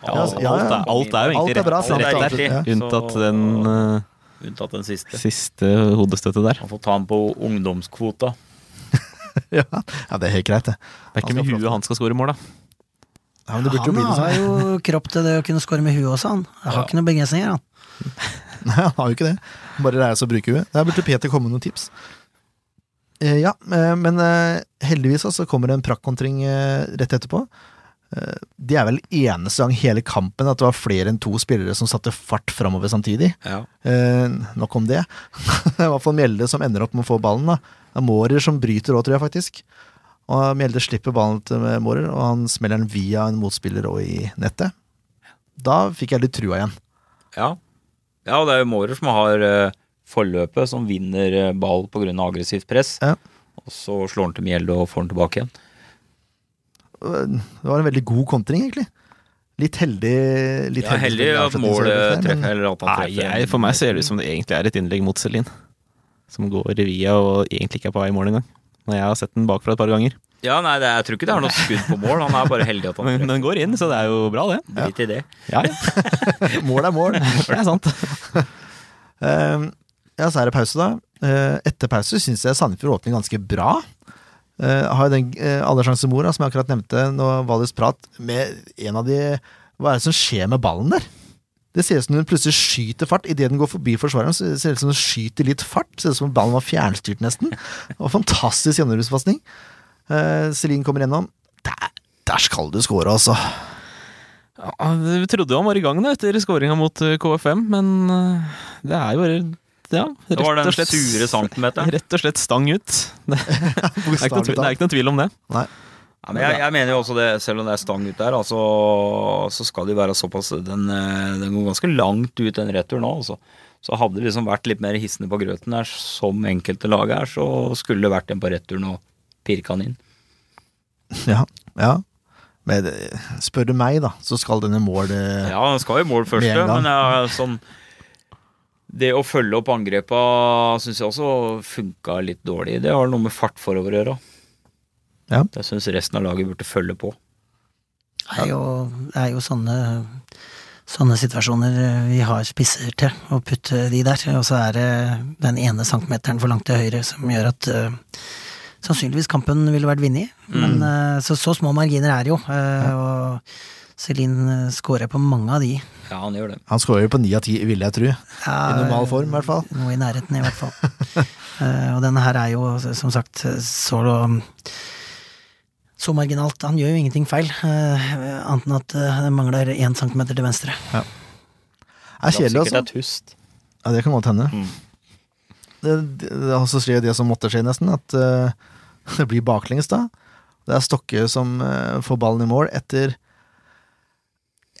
Ja, Ja, alt, ja, ja. er, alt er jo egentlig rett, rett, rett, rett ja. unntatt den eh, Unntatt den siste. siste hodestøtte der. Han får ta den på ungdomskvota. Ja, ja det er helt greit, det. Det er ikke med huet han skal score mål, da. Ja, men det burde Han har sånn. jo kropp til det å kunne score med huet også, han. Jeg har ikke noen begrensninger, han. Nei, han har jo ikke det. Bare lære seg å bruke huet. Der burde Peter komme med noen tips. Eh, ja, eh, men eh, heldigvis så kommer det en praktkontring eh, rett etterpå. Eh, det er vel eneste gang hele kampen at det var flere enn to spillere som satte fart framover samtidig. Ja. Eh, nok om det. det er i hvert fall Mjelde som ender opp med å få ballen. da. Det er Mårer som bryter òg, tror jeg faktisk. Og Mjelde slipper ballen til Mårer, og han smeller den via en motspiller og i nettet. Da fikk jeg litt trua igjen. Ja. ja, og det er jo Mårer som har eh, forløpet, som vinner eh, ball pga. aggressivt press. Ja. Og så slår han til Mjelde og får den tilbake igjen. Det var en veldig god kontring, egentlig. Litt heldig Litt Ja, heldig at målet treffer, eller at han Nei, jeg, for meg ser det ut som det egentlig er et innlegg mot Celine. Som går via og egentlig ikke er på vei i mål engang. Når jeg har sett den bakfra et par ganger. Ja, nei, det, jeg tror ikke det er noe skudd på mål. Han er bare heldig at han treffer. Men den går inn, så det er jo bra, det. Drit i det. Ja, ja. Mål er mål. For det er sant. Eh, ja, så er det pause, da. Eh, etter pause syns jeg Sandefjord åpner ganske bra. Eh, har jo den uh, allersjanse mor, som jeg akkurat nevnte, nå Valis prat, med en av de Hva er det som skjer med ballen der? Det ser ut som den plutselig skyter fart. Idet den går forbi forsvareren, så ser ut som den skyter litt fart. Ser ut som ballen var fjernstyrt, nesten. Var fantastisk gjennombrudspasning. Uh, Celine kommer gjennom. Der, der skal du score, altså. Ja, Vi trodde han var i gang da, etter skåringa mot eh, KFM, men eh, det er jo bare ja, Det var rett den og slett sure centimeteren. Rett og slett stang ut. Det, det, er, ikke noe, det er ikke noe tvil om det. Nei. Ja, men jeg, jeg mener jo også det, selv om det er stang ut der, altså, så skal det jo være såpass Den, eh, den går ganske langt ut, den returen nå. Altså. Så hadde det liksom vært litt mer hissende på grøten der, som enkelte lag er, så skulle det vært en på returen og pirka den inn. Ja. ja. Men eh, spør du meg, da, så skal denne mål Ja, den skal jo mål gang. men jeg, sånn Det å følge opp angrepa syns jeg også funka litt dårlig. Det har noe med fart forover å gjøre. Ja. Jeg syns resten av laget burde følge på. Det er jo, det er jo sånne, sånne situasjoner vi har spisser til, å putte de der. Og så er det den ene centimeteren for langt til høyre som gjør at uh, sannsynligvis kampen ville vært vunnet. Men uh, så, så små marginer er det jo. eh, og Celine scorer på mange av de. Ja, han gjør det. Han skårer jo på ni av ti, vil jeg tro. Ja, I normal form, i hvert fall. Noe i nærheten, i hvert fall. uh, og denne her er jo, som sagt, så så marginalt. Han gjør jo ingenting feil, uh, annet enn at eh, det mangler én centimeter til venstre. Det er kjedelig, altså. Det er tust. Ja, det kan godt hende. Mm. Det, det, det er også skjer det som måtte skje, nesten. At uh, det blir baklengs da. Det er Stokke som eh, får ballen i mål etter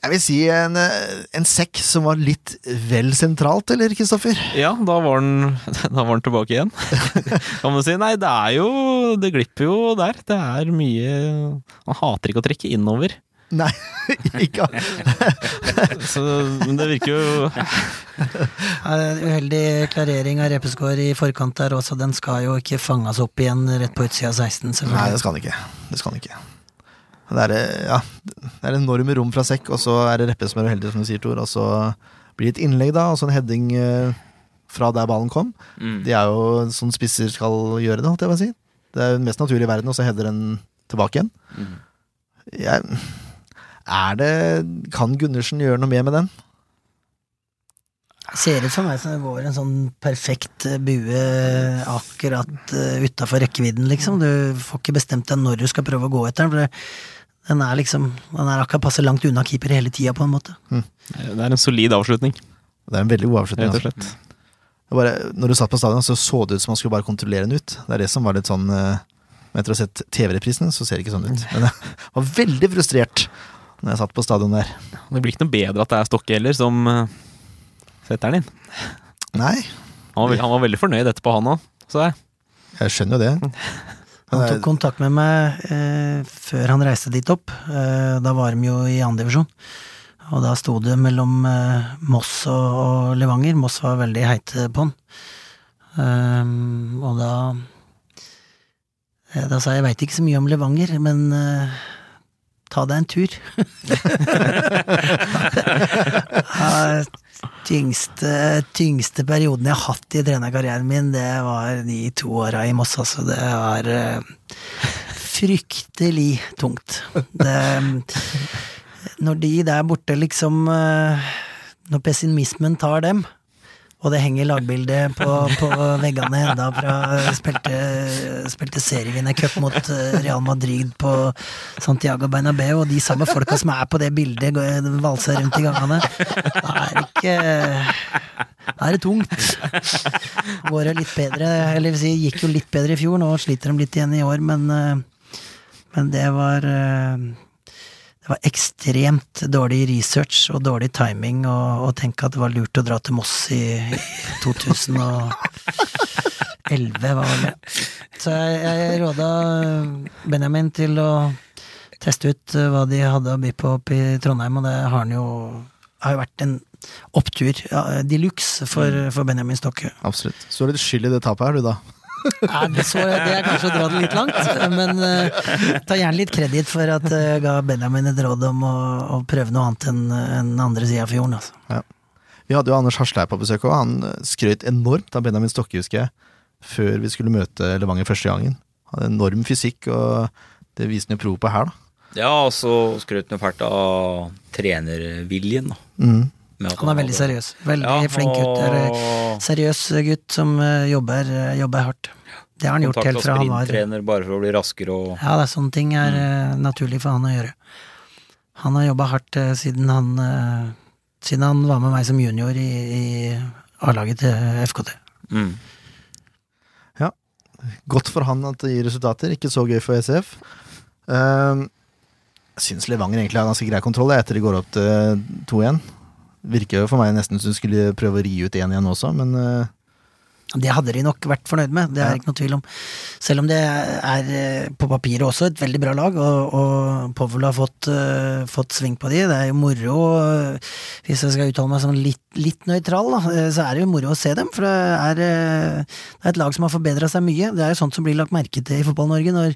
Jeg vil si en, eh, en sekk som var litt vel sentralt, eller, Kristoffer? Ja, da var den, da var den tilbake igjen. kan man si. Nei, det er jo Det glipper jo der. Det er mye Han hater ikke å trekke innover. Nei, ikke Så, men det virker jo Ja, Uheldig klarering av Repeskår i forkant der også. Den skal jo ikke fanges opp igjen rett på utsida av 16. Nei, det skal den ikke. Det skal den ikke. Det er, eh, ja, det er enorme rom fra sekk, og så er det Reppe som er uheldig, som du sier, Tor. Og så blir det et innlegg, da, og så en heading eh, fra der ballen kom. Mm. Det er jo sånn spisser skal gjøre det, holdt jeg på å si. Det er jo mest naturlige i verden, og så header den tilbake igjen. Mm. Jeg, er det Kan Gundersen gjøre noe mer med den? Ser ut for meg som det går en sånn perfekt eh, bue akkurat utafor rekkevidden, liksom. Du får ikke bestemt deg når du skal prøve å gå etter den. For det- den er liksom Den er akkurat passe langt unna keeper hele tida, på en måte. Det er en solid avslutning, Det er en veldig god avslutning. rett og Altså. slett. Altså. Bare, når du satt på stadion, så så det ut som man skulle bare kontrollere den ut. Det er det som var litt sånn eh, Men etter å ha sett TV-reprisene, så ser det ikke sånn ut. Men jeg var veldig frustrert når jeg satt på stadion der. Det blir ikke noe bedre at det er Stokke heller, som eh, setter den inn. Nei, Han var, han var veldig fornøyd etterpå, han òg. Så jeg. jeg skjønner jo det. Han tok kontakt med meg eh, før han reiste dit opp. Eh, da var de jo i andredivisjon. Og da sto det mellom eh, Moss og, og Levanger. Moss var veldig heite på han. Ehm, og da eh, Da sa jeg jeg veit ikke så mye om Levanger, men eh, ta deg en tur. Tyngste, tyngste perioden jeg har hatt i trenerkarrieren min, det var de to åra i Moss, altså. Det var uh, fryktelig tungt. Det, når de der borte liksom uh, Når pessimismen tar dem, og det henger lagbilde på, på veggene enda fra spilte, spilte serievinnercup mot eh, Real Madrid på Santiago Bernabeu, og de samme folka som er på det bildet, valser rundt i gangene. Da er det ikke Da er det tungt. Går det litt bedre, eller vil si, gikk jo litt bedre i fjor, nå sliter de litt igjen i år, men, eh, men det var eh, det var ekstremt dårlig research og dårlig timing å tenke at det var lurt å dra til Moss i, i 2011, var vel det. Så jeg, jeg råda Benjamin til å teste ut hva de hadde å by på oppe i Trondheim, og det har han jo har jo vært en opptur ja, de luxe for, for Benjamin Stokke. absolutt. Så er det litt skyld i det tapet her, du, da. Ja, det, så, det er kanskje å dra det litt langt, men uh, ta gjerne litt kreditt for at jeg ga Benjamin et råd om å, å prøve noe annet enn en andre sida av fjorden. Altså. Vi hadde jo Anders Hasle på besøk, og han eh, skrøt enormt av Benjamin Stokke, husker jeg, før vi skulle møte Levanger første gangen. Han hadde enorm fysikk, og det viste han jo prov på her, da. Ja, og så skrøt han jo fælt av trenerviljen, da. Mm. Med at Han er veldig seriøs. Veldig Ja, flink gutt. Og seriøs gutt som eh, jobber, eh, jobber hardt. Det har han gjort helt fra han var sprinttrener bare for å bli raskere og Ja, det er sånne ting er mm. naturlig for han å gjøre. Han har jobba hardt eh, siden han eh, Siden han var med meg som junior i, i A-laget til FKT. mm. Godt for han at det gir resultater, ikke så gøy for SF. Uh, jeg syns Levanger egentlig har ganske grei kontroll etter de går opp til 2-1. Virker jo for meg nesten som du skulle prøve å ri ut én igjen også, men eh, Det hadde de nok vært fornøyd med, det er Ja. ikke noe tvil om. Selv om det er eh, på papiret også et veldig bra lag, og, og Povl har fått, uh, fått sving på de. Det er jo moro, hvis jeg skal uttale meg som litt, litt nøytral, da, så er det jo moro å se dem. For det er, det er et lag som har forbedra seg mye. Det er jo sånt som blir lagt merke til i Fotball-Norge, når,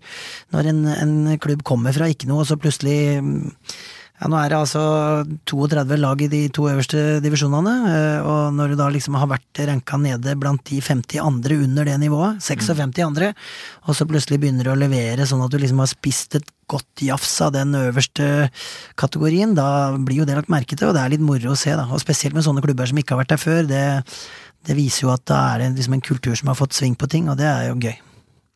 når en, en klubb kommer fra ikke noe, og så plutselig mm, ja, Nå er det altså 32 lag i de to øverste divisjonene, eh, og når du da liksom har vært ranka nede blant de 50 andre under det nivået, 56 andre, og så plutselig begynner du å levere sånn at du liksom har spist et godt jafs av den øverste kategorien, da blir jo det lagt merke til, og det er litt moro å se, da. Og spesielt med sånne klubber som ikke har vært der før, det, det viser jo at da er det liksom en kultur som har fått sving på ting, og det er jo gøy.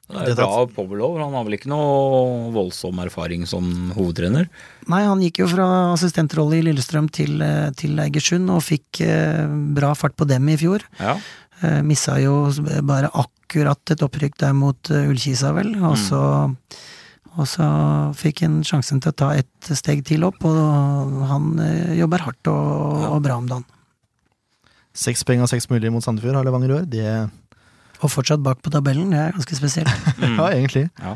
Det er bra Povelov. Han har vel ikke noe voldsom erfaring som hovedtrener? Nei, han gikk jo fra assistentrolle i Lillestrøm til, eh, til Eigersund, og fikk eh, bra fart på dem i fjor. Ja. Eh, missa jo bare akkurat et opprykk der mot Ullkisa, vel. Og Mm. så, og så fikk han sjansen til å ta et steg til opp, og han jobber hardt og, og bra om dagen. Seks poeng av seks mulige mot Sandefjord har Levanger i år. Det Og fortsatt bak på tabellen, det er ganske spesielt. Mm. Ja, egentlig. Ja.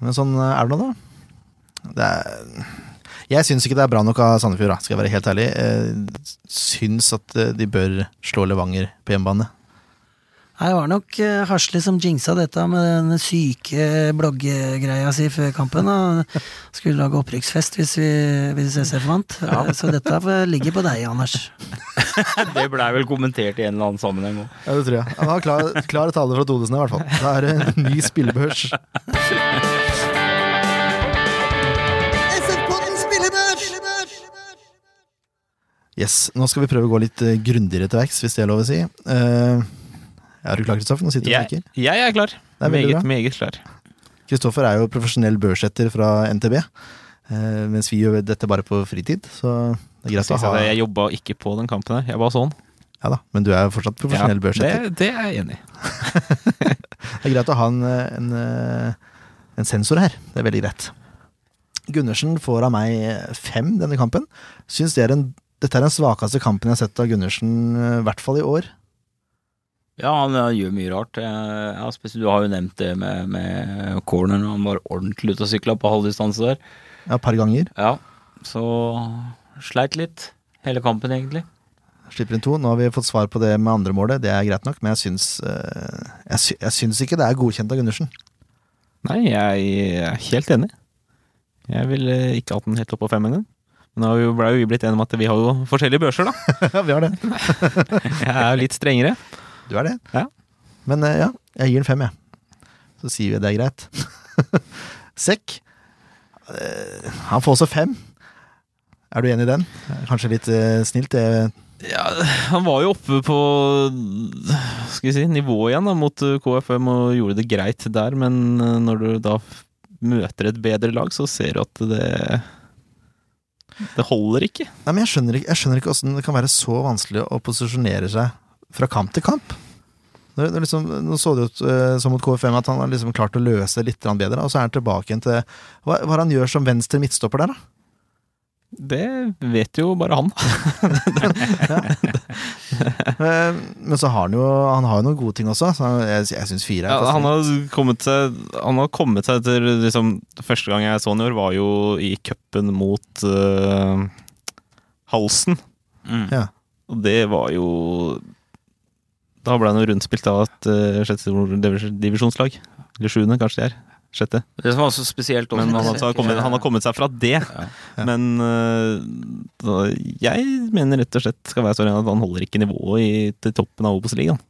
Men sånn er det nå, da. Det er jeg syns ikke det er bra nok av Sandefjord, da, skal jeg være helt ærlig. Jeg syns at eh, de bør slå Levanger på hjemmebane. Nei, Det var nok eh, Hasle som jinxa dette med den syke bloggegreia si før kampen. Og skulle lage opprykksfest hvis, vi, hvis SF vant. Ja. Så dette ligger på deg, Anders. Det blei vel kommentert i en eller annen sammenheng òg. Ja, det tror jeg. Han har klar, klar tale fra Todesen i hvert fall. Det er en ny spillebørs. Yes, Nå skal vi prøve å gå litt eh, grundigere til verks, hvis det er lov å si. Eh, er du klar, Kristoffer? Nå sitter du og Jeg, nikker. jeg er klar. er Meget, meget klar. Kristoffer er jo profesjonell børsetter fra NTB, eh, mens vi gjør dette bare på fritid. Så det er greit å ha Jeg jobba ikke på den kampen her. Jeg var sånn. Ja da, men du er jo fortsatt profesjonell børsetter. det, det er jeg enig i. Det er greit å ha en, en, eh, en sensor her. Det er veldig greit. Gundersen får av meg fem denne kampen. Syns det er en, dette er den svakeste kampen jeg har sett av Gundersen, eh, i hvert fall i år. Ja, han gjør mye rart. Ja, spesielt, du har jo nevnt det med, med corneren. Han var ordentlig ute og sykla på halvdistanse der. Ja, et par ganger. Ja, så sleit litt. Hele kampen, egentlig. Slipper inn to. Nå har vi fått svar på det med andre målet, det er greit nok, men jeg syns, eh, jeg, sy jeg syns ikke det er godkjent av Gundersen. Nei, jeg er helt enig. Jeg ville ikke hatt den helt opp på fem engang. Men nå har vi jo- ble vi blitt enige om at vi har jo forskjellige børser, da. Ja, vi har det. Jeg er jo litt strengere. Du er det. Ja. Men eh, ja, jeg gir den fem, jeg. Så sier vi det er greit. Sekk. Eh, Han får også fem. Er du enig i den? Kanskje litt eh, snilt? Det, Ja, han var jo oppe på skal vi si, nivået igjen da, mot KFM og gjorde det greit der, men når du da møter et bedre lag, så ser du at det Det holder ikke. nei, men jeg skjønner ikke, jeg skjønner ikke hvordan det kan være så vanskelig å posisjonere seg fra kamp til kamp. Nå, det liksom, nå så det ut eh, som mot KFM at han har liksom klart å løse det litt bedre, og så er han tilbake igjen til Hva, hva det han gjør som venstre midtstopper der, da? Det vet jo bare han. Eh, Men så har han jo Han har jo noen gode ting også, så jeg, jeg syns fire er Ja, han, har kommet seg, han har kommet seg etter liksom, Første gang jeg så han i år, var jo i cupen mot uh, Halsen. Mm. Ja. Og det var jo Da ble han rundt rundspilt av et uh, sjette divisjonslag. Eller sjuende, kanskje det er. Sjette. Det som var så spesielt også Men han, har kommet, han har kommet seg fra det. Ja. Men uh, da, jeg mener rett og slett skal være så ren at han holder ikke nivået i, til toppen av Obos-ligaen.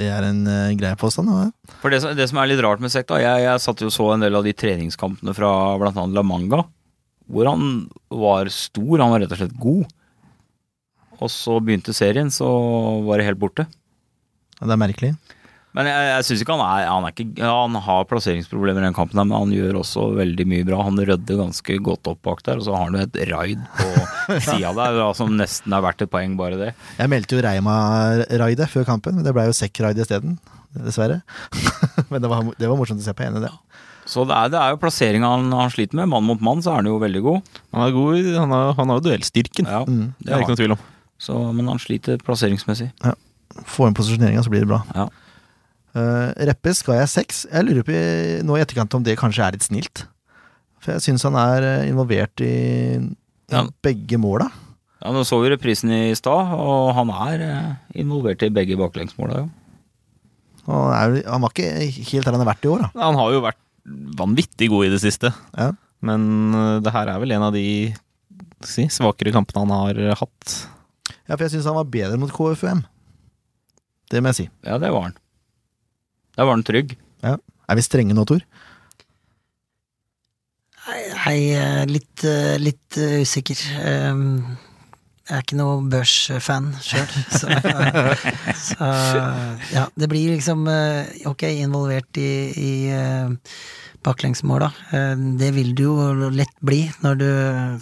Det er en uh, grei påstand. Ja. For det, som- det som er litt rart med Sekk, da jeg, jeg satt jo så en del av de treningskampene fra annet La Manga, hvor han var stor, han var rett og slett god. Og så begynte serien, så var det helt borte. Det er merkelig. Men jeg, jeg syns ikke han er Han er ikke Han har plasseringsproblemer i den kampen, men han gjør også veldig mye bra. Han rydder ganske godt opp bak der, og så har han jo et raid på sida der da, som nesten er verdt et poeng, bare det. Jeg meldte jo Reima-raidet før kampen, men det ble jo Sekk-raid isteden. Dessverre. men det var, det var morsomt å se på. Enig i det. Så det er, det er jo plasseringa han, han sliter med. Mann mot mann så er han jo veldig god. Han er god, han har, han har jo duellstyrken. Ja, Mm. Det er det ikke noe tvil om. Så, men han sliter plasseringsmessig. Få inn posisjoneringa, så blir det bra. Ja. Uh, Reppes ga jeg seks. Jeg lurer på i- nå i etterkant om det kanskje er litt snilt. For jeg syns han er eh, involvert i, i Ja. begge måla. Ja, Nå så vi reprisen i stad, og han er eh, involvert i begge baklengsmåla. Ja. Og Han, er, han var ikke helt der han har vært i år, da. Han har jo vært vanvittig god i det siste. Ja. Men det her er vel en av de si, svakere kampene han har hatt. Ja, for jeg syns han var bedre mot KFUM. Det må jeg si. ja, det var han. Der var han trygg. Er vi strenge nå, Tor? Nei, er litt, eh, litt eh, usikker. Um, Jeg er ikke noe børsfan sjøl, så, så ja. Det blir liksom eh, ok, involvert i, i eh, baklengsmåla. Eh, Det vil du jo lett bli når du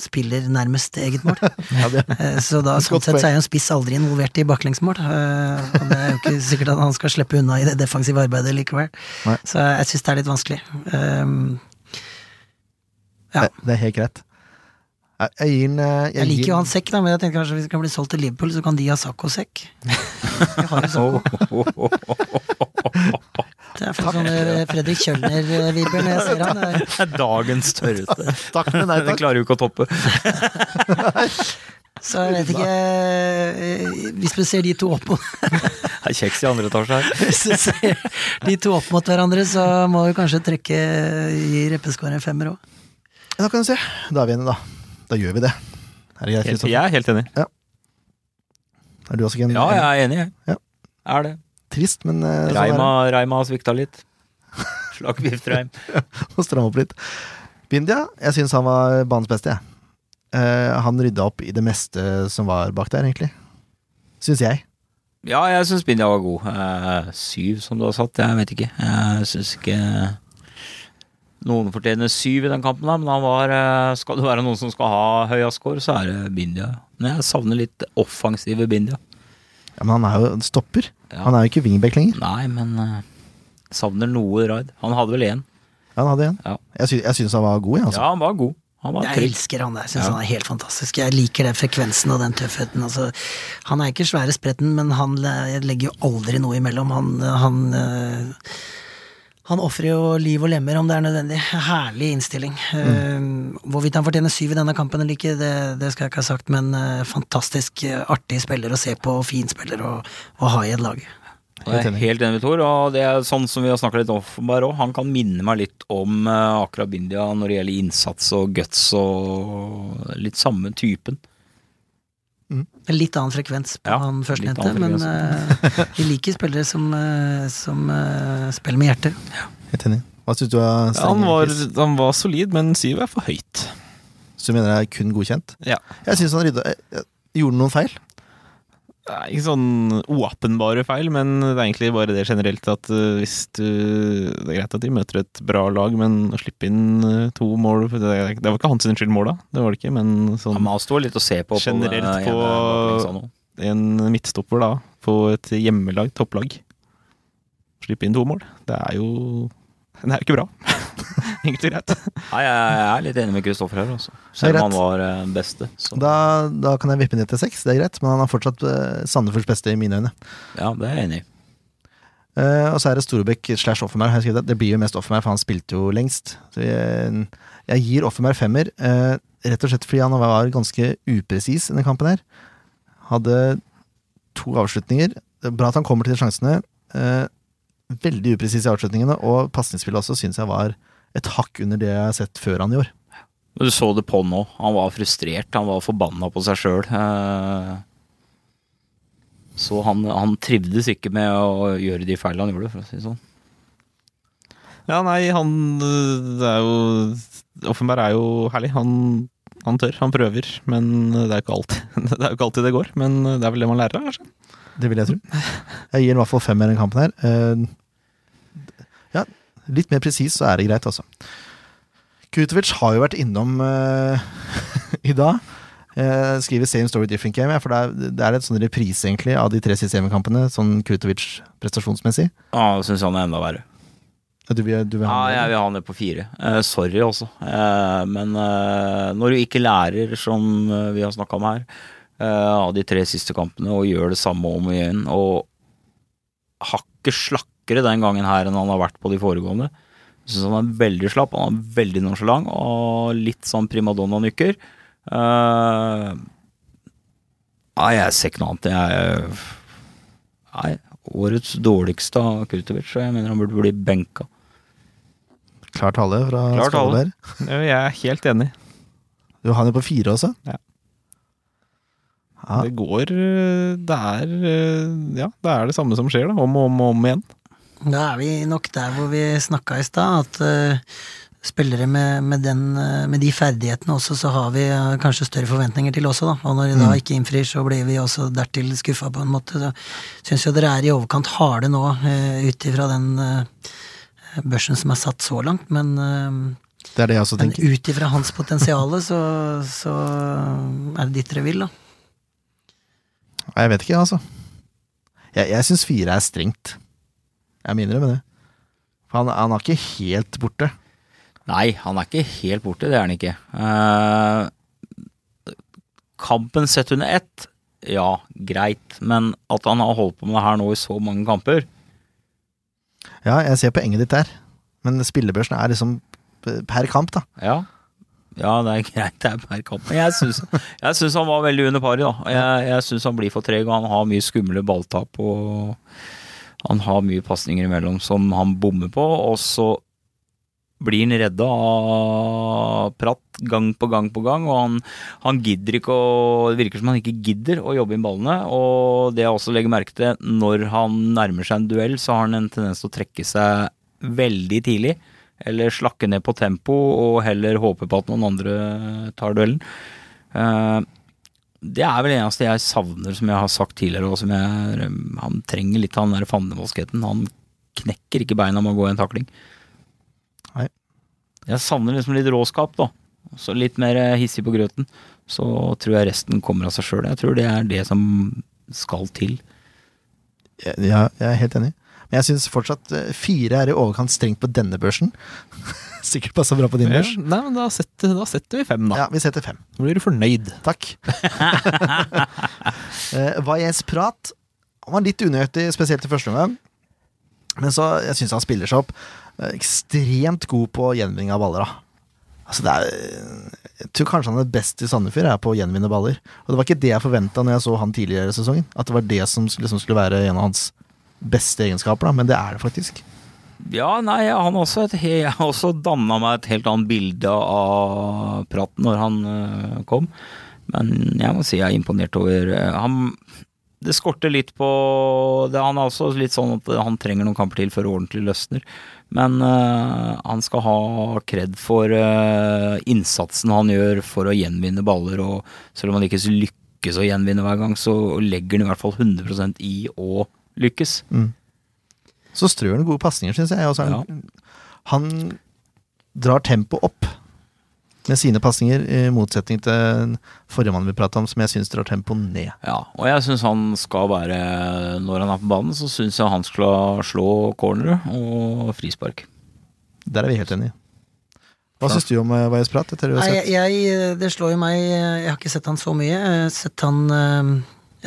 spiller nærmest eget mål. Ja, det, Eh, Så da, sånn sett så er jo en spiss aldri involvert i baklengsmål. eh, Og det er jo ikke sikkert at han skal slippe unna i det defensive arbeidet likevel. Nei. Så jeg syns det er litt vanskelig. Um, Ja. det, det er helt greit. Jeg, jeg gir eh, Jeg liker jo han Sekk, da, men jeg tenker kanskje hvis det kan bli solgt til Liverpool, så kan de ha Sakko-sekk. De har jo. Det er for sånn Fredrik Kjølner-vibber når jeg ser han. Det er- dagens tørreste. Takk, men nei Det takk. klarer jo ikke å toppe. Så jeg vet ikke eh, Hvis vi ser de to opp mot Det er kjeks i andre etasje her. Hvis vi ser de to opp mot hverandre, så må vi kanskje trekke i reppeskåren en femmer òg. Da kan du se. Da er vi enige, da. Da gjør vi det. Er det greit, Kristoffer? jeg er helt enig. Er du også enig? Ja, jeg er enig, jeg. Ja. Er det. Trist, men sånn er Reima, Reima har svikta litt. Slakk Reim. Må stramme opp litt. Bindia, jeg syns han var banens beste, jeg. Uh, han rydda opp i det meste som var bak der, egentlig. Syns jeg. Ja, jeg syns Bindia var god. Uh, syv, som du har satt. Jeg vet ikke. Jeg syns ikke noen fortjener syv i den kampen, men han var Skal det være noen som skal ha høyest score, så er det Bindia. Men jeg savner litt offensive Bindia. Ja, men han er jo stopper. Ja. Han er jo ikke wingback lenger. Nei, men uh, savner noe raid. Han hadde vel én. Ja, han hadde en. Ja. Jeg, sy jeg syns han var god, jeg, altså. Ja, han var god. Han var Jeg elsker han der, jeg syns Ja. han er helt fantastisk. Jeg liker den frekvensen og den tøffheten. Altså, han er ikke svære spretten, men han legger jo aldri noe imellom. Han, han, eh, han ofrer jo liv og lemmer om det er nødvendig. Herlig innstilling. Eh, hvorvidt han fortjener syv i denne kampen eller ikke, det, det skal jeg ikke ha sagt, men uh, fantastisk eh, artig spiller å se på, og fin spiller å, å ha i et lag. Jeg er helt enig med Tor, og det er sånn som vi har snakka litt om Offenberg òg. Han kan minne meg litt om uh, Akra Bindia når det gjelder innsats og guts og litt samme typen. Litt annen frekvens på Ja, han førstnevnte, men eh, vi liker spillere som, uh, som uh, spiller med hjertet. Helt enig. Hva syns du av Ja, han, var, han var solid, men syv er for høyt. Så du mener det er kun godkjent? Ja. Jeg syns han rydda jeg- jeg- Gjorde han noen feil? Det er ikke sånn åpenbare feil, men det er egentlig bare det generelt at uh, hvis du Det er greit at de møter et bra lag, men å slippe inn uh, to mål det, det var ikke hans skyld mål, da. Det var det ikke, men sånn må stå litt å se på. Generelt på, på- en midtstopper da, på et hjemmelag, topplag. Slippe inn to mål. Det er jo Det er jo ikke bra. Enkelt og greit. Nei, jeg er litt enig med Kristoffer her, også. Selv om han var eh, beste. Så. Da, da kan jeg vippe ned til seks, det er greit. Men han er fortsatt uh, Sandefjords beste i mine øyne. Ja, det er jeg enig i. Eh, og så er det Storebekk slash Offenberg. har jeg skrevet. Det blir jo mest Offenberg, for han spilte jo lengst. Så jeg, jeg gir Offenberg femmer, eh, rett og slett fordi han var ganske upresis i denne kampen her. Hadde to avslutninger. Det er Bra at han kommer til de sjansene. Eh, veldig upresis i avslutningene, og pasningsspillet også syns jeg var et hakk under det jeg har sett før han i år. Du så det på han nå. Han var frustrert. Han var forbanna på seg sjøl. Så han, han trivdes ikke med å gjøre de feilene han gjorde, for å si det sånn. Ja, nei, han Det er jo Offenberg er jo herlig. Han, han tør, han prøver, men det er, ikke alltid, det er jo ikke alltid det går. Men det er vel det man lærer av, kanskje. Det vil jeg tro. Jeg gir i hvert fall femmer i den kampen her. Litt mer presis, så er det greit, altså. Kutovic har jo vært innom uh, i dag. Uh, skriver 'Same story, different game', ja, for det er, det er et sånn reprise egentlig av de tre siste hjemmekampene, sånn Kutovic prestasjonsmessig. Ja, det syns han er enda verre. Du vil, du vil Ja, jeg vil ha ned på fire. Uh, sorry også. Eh, men når du ikke lærer, som vi har snakka om her, av de tre siste kampene, og gjør det samme om igjen, og hakket slakkere den gangen her enn han har vært på de foregående Jeg syns han er veldig slapp, han er veldig nonsjalant, og litt sånn primadonna-nykker. Uh, nei, jeg ser ikke noe annet. Jeg, nei, årets dårligste av Kurtovic, så jeg mener han burde bli benka. Klar tale fra. Ja, Jeg er helt enig. Du har han jo på fire også. Ja. Ja, Det går uh, Det er uh, Ja, det er det samme som skjer, da. Om og om og om igjen. Da er vi nok der hvor vi snakka i stad, at uh, spillere med, med, den, eh, med de ferdighetene også, så har vi eh, kanskje større forventninger til også, da. Og når de da ikke innfrir, så blir vi også dertil skuffa, på en måte. Så syns jo dere er i overkant harde nå, uh, ut ifra den uh, børsen som er satt så langt, men uh, Det er det jeg også tenker. ut ifra hans potensial, så, så er det ditt dere vil, da. Jeg vet ikke, altså. Jeg, jeg syns fire er strengt. Jeg må innrømme det. Han, han er ikke helt borte. Nei, han er ikke helt borte, det er han ikke. Eh, kampen sett under ett, ja, greit. Men at han har holdt på med det her nå i så mange kamper Ja, jeg ser poenget ditt der. Men spillebørsen er liksom per kamp, da. Ja. Ja, det er greit, det er per kamp. Men jeg syns han var veldig under paret, da. Jeg, jeg syns han blir for treg, og han har mye skumle balltap. Og han har mye pasninger imellom som han bommer på, og så blir han redda av Pratt gang på gang på gang, og han, han gidder ikke å Det virker som han ikke gidder å jobbe inn ballene, og det jeg også legger merke til, når han nærmer seg en duell, så har han en tendens til å trekke seg veldig tidlig. Eller slakke ned på tempo og heller håpe på at noen andre tar duellen. Eh, det er vel det eneste jeg savner, som jeg har sagt tidligere. Og som jeg, han trenger litt av den der fandenivoldskheten. Han knekker ikke beina med å gå i en takling. Nei. Jeg savner liksom litt råskap, da. Så litt mer eh, hissig på grøten. Så tror jeg resten kommer av seg sjøl. Jeg tror det er det som skal til. Jeg, ja, jeg er helt enig. Men jeg syns fortsatt eh, fire er i overkant strengt på denne børsen. Sikkert passa bra på din Ja, børs. nei, men da setter, da setter vi fem, da. Ja, vi setter fem. Da blir du fornøyd. Takk. Valles Prat han var litt unøyaktig, spesielt i første omgang. Men så, jeg syns han spiller seg opp. eh, ekstremt god på gjenvinning av baller, da. Altså, det er Jeg tror kanskje han er best i Sandefjord, er på å gjenvinne baller. Og det var ikke det jeg forventa når jeg så han tidligere i sesongen. At det var det som liksom skulle være en av hans beste egenskaper, da. Men det er det faktisk. Ja, nei, han også, et, jeg også danna meg et helt annet bilde av praten når han øh, kom. Men jeg må si jeg er imponert over øh, Han Det skorter litt på det, Han er også litt sånn at han trenger noen kamper til før det ordentlig løsner. Men uh, han skal ha kred for uh, innsatsen han gjør for å gjenvinne baller. Og selv om han ikke lykkes å gjenvinne hver gang, så legger han i hvert fall 100% i å lykkes. Så strør han gode pasninger, syns jeg. Altså, han, han drar tempoet opp med sine pasninger, i motsetning til forrige mann vi prata om, som jeg syns drar tempoet ned. Ja, og jeg syns han skal være Når han er på banen, så syns jeg han skal slå cornere og frispark. Der er vi helt enige. Hva syns du om Vaies Valles Prat? Nei, jeg, jeg, det slår jo meg Jeg har ikke sett han så mye. Jeg har sett han eh,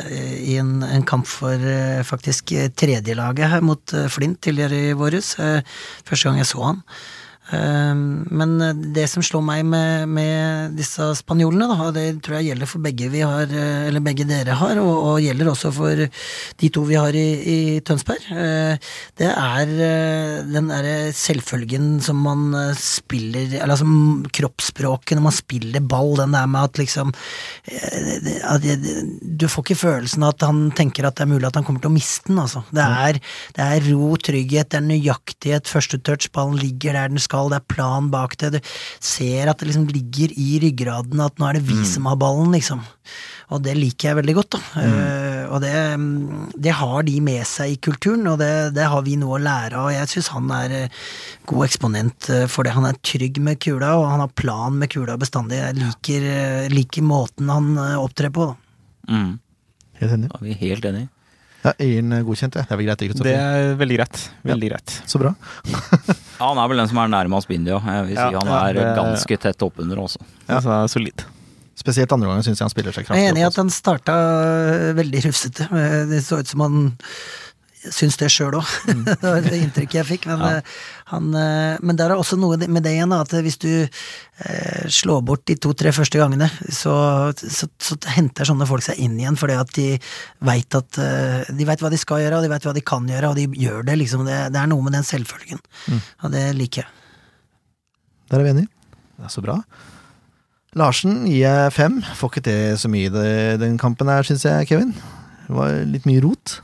i en, en kamp for eh, faktisk eh, tredjelaget her mot eh, Flint tidligere i våres. eh, første gang jeg så han. Eh, Men eh, det som slår meg med, med disse spanjolene, da, og det tror jeg gjelder for begge vi har, eh, eller begge dere har, og, og gjelder også for de to vi har i, i Tønsberg, eh, det er den derre selvfølgen som man spiller Eller altså kroppsspråket når man spiller ball, den der med at liksom at Du får ikke følelsen av at han tenker at det er mulig at han kommer til å miste den, altså. Det er, det er ro, trygghet, det er nøyaktighet, første touch, ballen ligger der den skal, det er plan bak det. Du ser at det liksom ligger i ryggraden at nå er det vi som har ballen, liksom. Og det liker jeg veldig godt, da. Eh, og det, mm, det har de med seg i kulturen, og det, det har vi noe å lære av. Jeg syns han er eh, god eksponent eh, for det. Han er trygg med kula, og han har plan med kula bestandig. Jeg liker, liker måten han opptrer på, da. Mm. Helt enig. Da er vi helt enige. Ja, Øyen er godkjent, ja. Det er vel greit, det, Det er veldig greit. Veldig greit. Så bra. Ja, han er vel den som er nærmest Bindi, ja. Jeg vil si Ja, han er det- ganske tett oppunder også. Ja. så er solid. Spesielt andre gangen syns jeg han spiller seg kraftig. Jeg er enig i at han starta eh, veldig rufsete. Eh, Det så ut som han syns det sjøl òg. det var det inntrykket jeg fikk. Men, ja. han, eh, men det er også noe med det igjen, at hvis du eh, slår bort de to-tre første gangene, så, så, så henter sånne folk seg inn igjen fordi at de veit at eh, De veit hva de skal gjøre, og de veit hva de kan gjøre, og de gjør det, liksom. Det, det er noe med den selvfølgen. Og det liker jeg. Der er vi enige. Det er så bra. Larsen gir jeg fem. Får ikke til så mye i den kampen her, syns jeg, Kevin. Det var litt mye rot.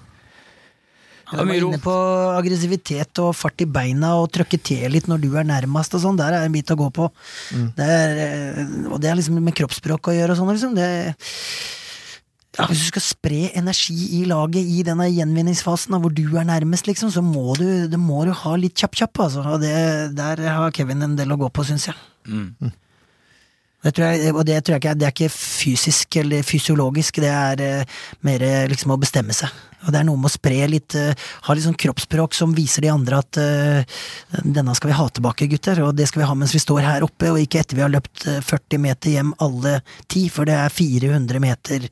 Han var inne på aggressivitet og fart i beina og trøkke til litt når du er nærmest og sånn. Der er en bit å gå på. Det er, eh, og det er liksom med kroppsspråk å gjøre og sånn, liksom. Det, ja, hvis du skal spre energi i laget i denne gjenvinningsfasen hvor du er nærmest, liksom, så må du, det må du ha litt kjapp-kjapp. Altså. Og det, der har Kevin en del å gå på, syns jeg. Mm. Det tror jeg, og det tror jeg ikke det er ikke fysisk eller fysiologisk, det er eh, mer eh, liksom å bestemme seg. Og det er noe med å spre litt eh, Ha litt sånn kroppsspråk som viser de andre at eh, denne skal vi ha tilbake, gutter, og det skal vi ha mens vi står her oppe, og ikke etter vi har løpt eh, 40 meter hjem alle ti, for det er 400 meter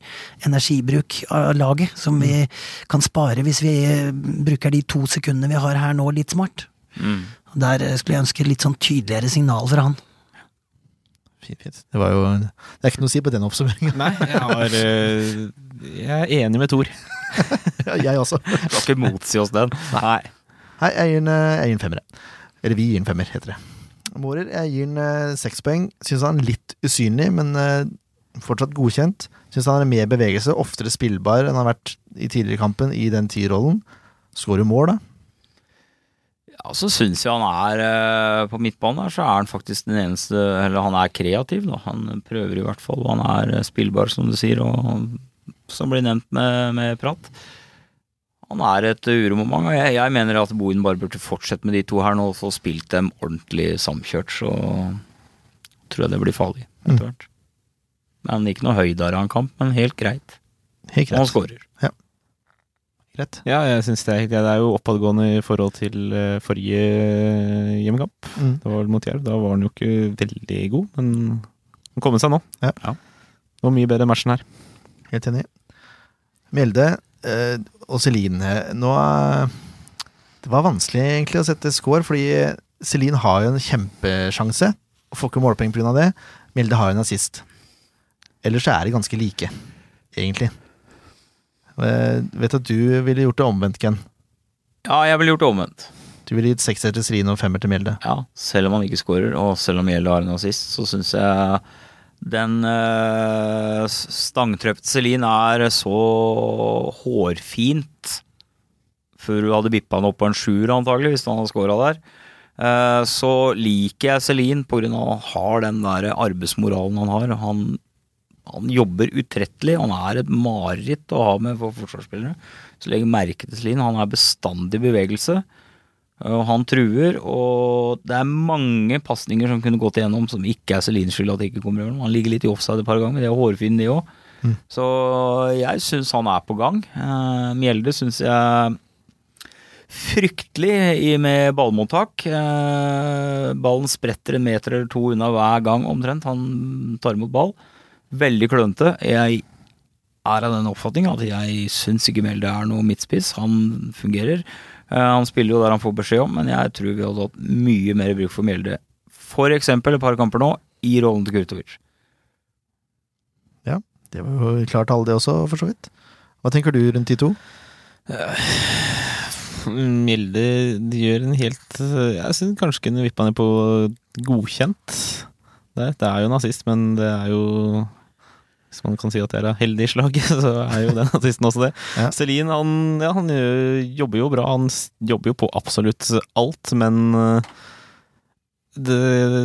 energibruk av laget som vi kan spare hvis vi eh, bruker de to sekundene vi har her nå, litt smart. Mm. Der eh, skulle jeg ønske litt sånn tydeligere signal fra han. Fint, fint. Det var jo Det er ikke noe å si på den oppsummeringen. Nei, jeg, har, eh, jeg er enig med Thor. Ja, jeg også. Skal ikke motsi oss den. Nei. Nei, jeg gir en, eh, jeg gir en femmer. Eller vi gir en femmer, heter det. Mårer, jeg gir den eh, seks poeng. Syns han er litt usynlig, men fortsatt godkjent. Syns han er mer bevegelse, oftere spillbar enn han har vært i tidligere kampen i den tierrollen. Skårer mål, da. Ja, så syns jeg han er eh, På midtbanen her så er han faktisk den eneste Eller han er kreativ, da. Han prøver i hvert fall. Han er eh, spillbar, som du sier, og som blir nevnt med, med prat. Han er et uromoment, og jeg, jeg mener at Bohin bare burde fortsette med de to her nå og få spilt dem ordentlig samkjørt, så tror jeg det blir farlig etter hvert. Men ikke noe høydere av en kamp, men helt greit. Helt Og han skårer. skårer. Greit. Ja, jeg synes det. Det er jo oppadgående i forhold til eh, forrige hjemmekamp. Mm. Det var mot Jerv. Da var han jo ikke veldig god, men han kommer seg nå. Ja. Det var mye bedre enn matchen her. Helt enig. Mjelde eh, og Celine Nå er Det var vanskelig egentlig å sette score, fordi Celine har jo en kjempesjanse. Og får ikke målpoeng pga. det. Mjelde har jo en assist. Ellers så er de ganske like, egentlig. Jeg vet at du ville gjort det omvendt, Ken. Ja, jeg ville gjort det omvendt. Du ville gitt sekser til Celine og femmer til Mjelde. Ja, selv om han ikke skårer, og selv om Mjelde har en assist, så syns jeg den øh, stangtrøpte Celine er så hårfint Før hun hadde bippa han opp på en sjuer, antagelig, hvis han hadde scora der. Eh, så liker jeg Celine pga. at han har den der arbeidsmoralen han har. Han, han jobber utrettelig. Han er et mareritt å ha med for forsvarsspillere. Så legg merke til Slien. Han er bestandig i bevegelse. Han truer, og det er mange pasninger som kunne gått igjennom som ikke er Celines skyld at det ikke kommer gjennom. Han ligger litt i offside et par ganger, det er hårfin det òg. Så jeg syns han er på gang. Eh, Mjelde syns jeg fryktelig i med ballmottak. Eh, ballen spretter en meter eller to unna hver gang omtrent han tar imot ball. Veldig klønete. Jeg er av den oppfatning at jeg syns ikke Mjelde er noe midtspiss. Han fungerer. Eh, han spiller jo der han får beskjed om, men jeg tror vi hadde hatt mye mer bruk for Mjelde. For eksempel et par kamper nå, i rollen til Kurtovic. Ja, Det var jo klart alle, det også, for så vidt. Hva tenker du rundt de to? Mjelde gjør en helt Jeg synes kanskje kunne vippa ned på godkjent. Det, det er jo nazist, men det er jo Hvis man kan si at det er heldig slag, så er jo den nazisten også det. Ja. Celine han, ja, han jobber jo bra. Han jobber jo på absolutt alt, men eh, det,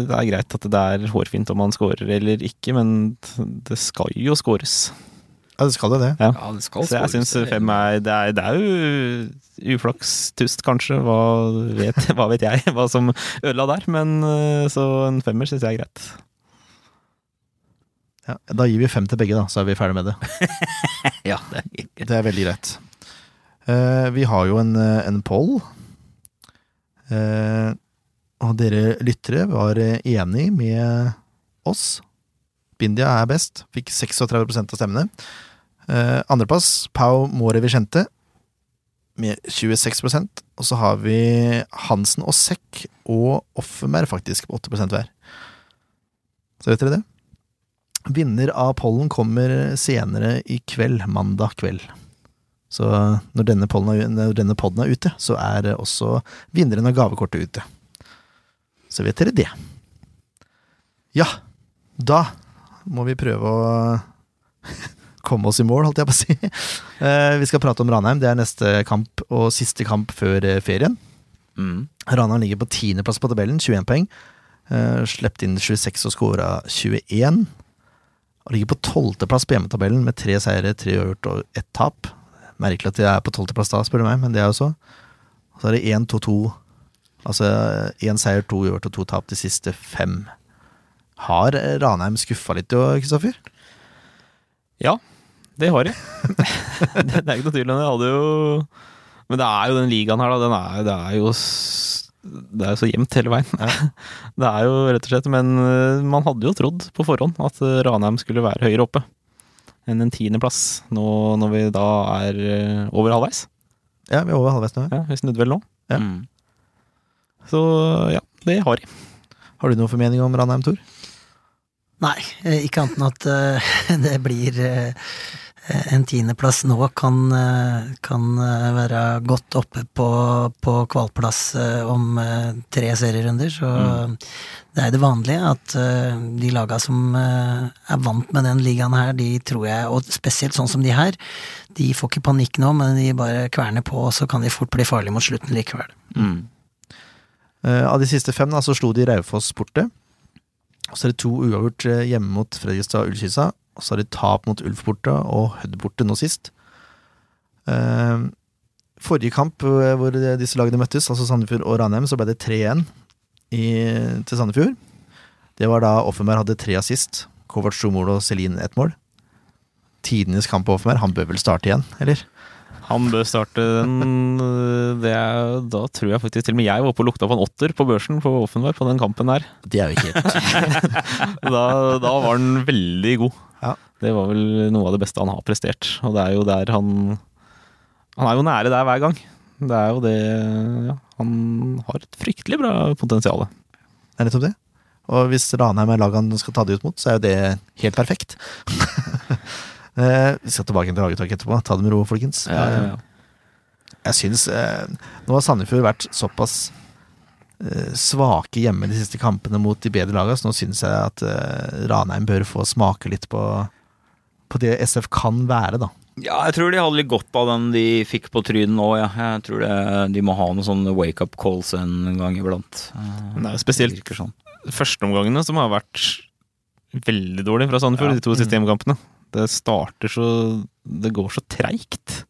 det er greit at det er hårfint om han scorer eller ikke, men det skal jo scores. Ja, det skal jo det. Ja. Ja, det skal Så jeg syns fem er det, er det er jo uflakstust, kanskje. Hva vet, hva vet jeg hva som ødela der, men eh, så en femmer syns jeg er greit. Ja, da gir vi fem til begge, da, så er vi ferdig med det. Ja, det er ikke Det er veldig greit. Uh, vi har jo en, eh, en poll. Uh, og dere lyttere var enig med oss. Bindia er best. Fikk 36 av stemmene. Uh, andreplass Pau More Vicente med 26% Og så har vi Hansen og Sekk og Offenberg faktisk på 8% hver. Så vet dere det. Vinner av pollen kommer senere i kveld, mandag kveld. Så når denne, er, når denne podden er ute, så er også vinneren av gavekortet ute. Så vet dere det. Ja, da må vi prøve å komme oss i mål, holdt jeg på å si. Uh, Vi skal prate om Ranheim, det er neste kamp og siste kamp før eh, ferien. Mm. Ranheim ligger på tiendeplass på tabellen, 21 poeng. Uh, Sleppte inn 26 og skåra 21. Og ligger på tolvteplass på hjemmetabellen med tre seire, tre uavgjort og ett tap. Merkelig at de er på tolvteplass da, spør du meg, men det er jo så. Og så er det 1-2-2. Altså én seier, to uavgjort og to tap de siste fem. Har Ranheim skuffa litt, Kristoffer? Ja, det har de. det, det er ikke noe tvil om det. Hadde jo Men det er jo den ligaen her, da. Den er, det er jo Det er jo så jevnt hele veien. Det er jo rett og slett Men eh, man hadde jo trodd på forhånd at eh, Ranheim skulle være høyere oppe enn en tiendeplass, nå når vi da er eh, over halvveis. Ja, vi er over halvveis nå. Ja, vi snudde vel nå. Ja. Mm. Så ja, det har de. Har du noen formening om Ranheim, Tor? Nei, eh, ikke annet enn at eh, det blir eh, en tiendeplass nå kan, kan være godt oppe på, på kvalplass om tre serierunder, så det er det vanlige at de laga som er vant med den ligaen her, de tror jeg, og spesielt sånn som de her, de får ikke panikk nå, men de bare kverner på, og så kan de fort bli farlige mot slutten likevel. Mm. Av de siste fem da, så slo de Raufoss borte. Og så er det to uavgjort eh, hjemme mot Fredrikstad og Ullkisa. Og så er det tap mot Ulf borte og Hødd borte nå sist. Uh, forrige kamp eh, hvor disse lagene møttes, altså Sandefjord og Ranheim, så ble det 3-1 til Sandefjord. Det var da Offenberg hadde tre assist. Kovac to mål og Celine ett mål. Tidenes kamp på Offenberg. Han bør vel starte igjen, eller? Han bør starte den øh, det er, Da tror jeg faktisk til og med jeg var oppe og lukta på en åtter på børsen på Offenberg på den kampen der. Det er jo ikke Da, da var han veldig god. Ja. Det var vel noe av det beste han har prestert. Og det er jo der han Han er jo nære der hver gang. Det er jo det ja, Han har et fryktelig bra potensial. Det er nettopp det. Og hvis Ranheim er laget han skal ta det ut mot, så er jo det helt perfekt. Eh, vi skal tilbake til hagetak etterpå. Ta det med ro, folkens. Ja, ja, ja. Eh, Jeg syns eh, Nå har Sandefjord vært såpass eh, svake hjemme de siste kampene mot de bedre lagene, så nå syns jeg at eh, Ranheim bør få smake litt på, på det SF kan være, da. Ja, jeg tror de hadde litt godt av den de fikk på trynet nå, ja. Jeg tror det, de må ha noen sånne wake-up calls en gang iblant. Eh, Men det er jo spesielt- sånn. Førsteomgangene som har vært veldig dårlige fra Sandefjord, Ja. de to siste hjemmekampene. Det starter så Det går så treigt.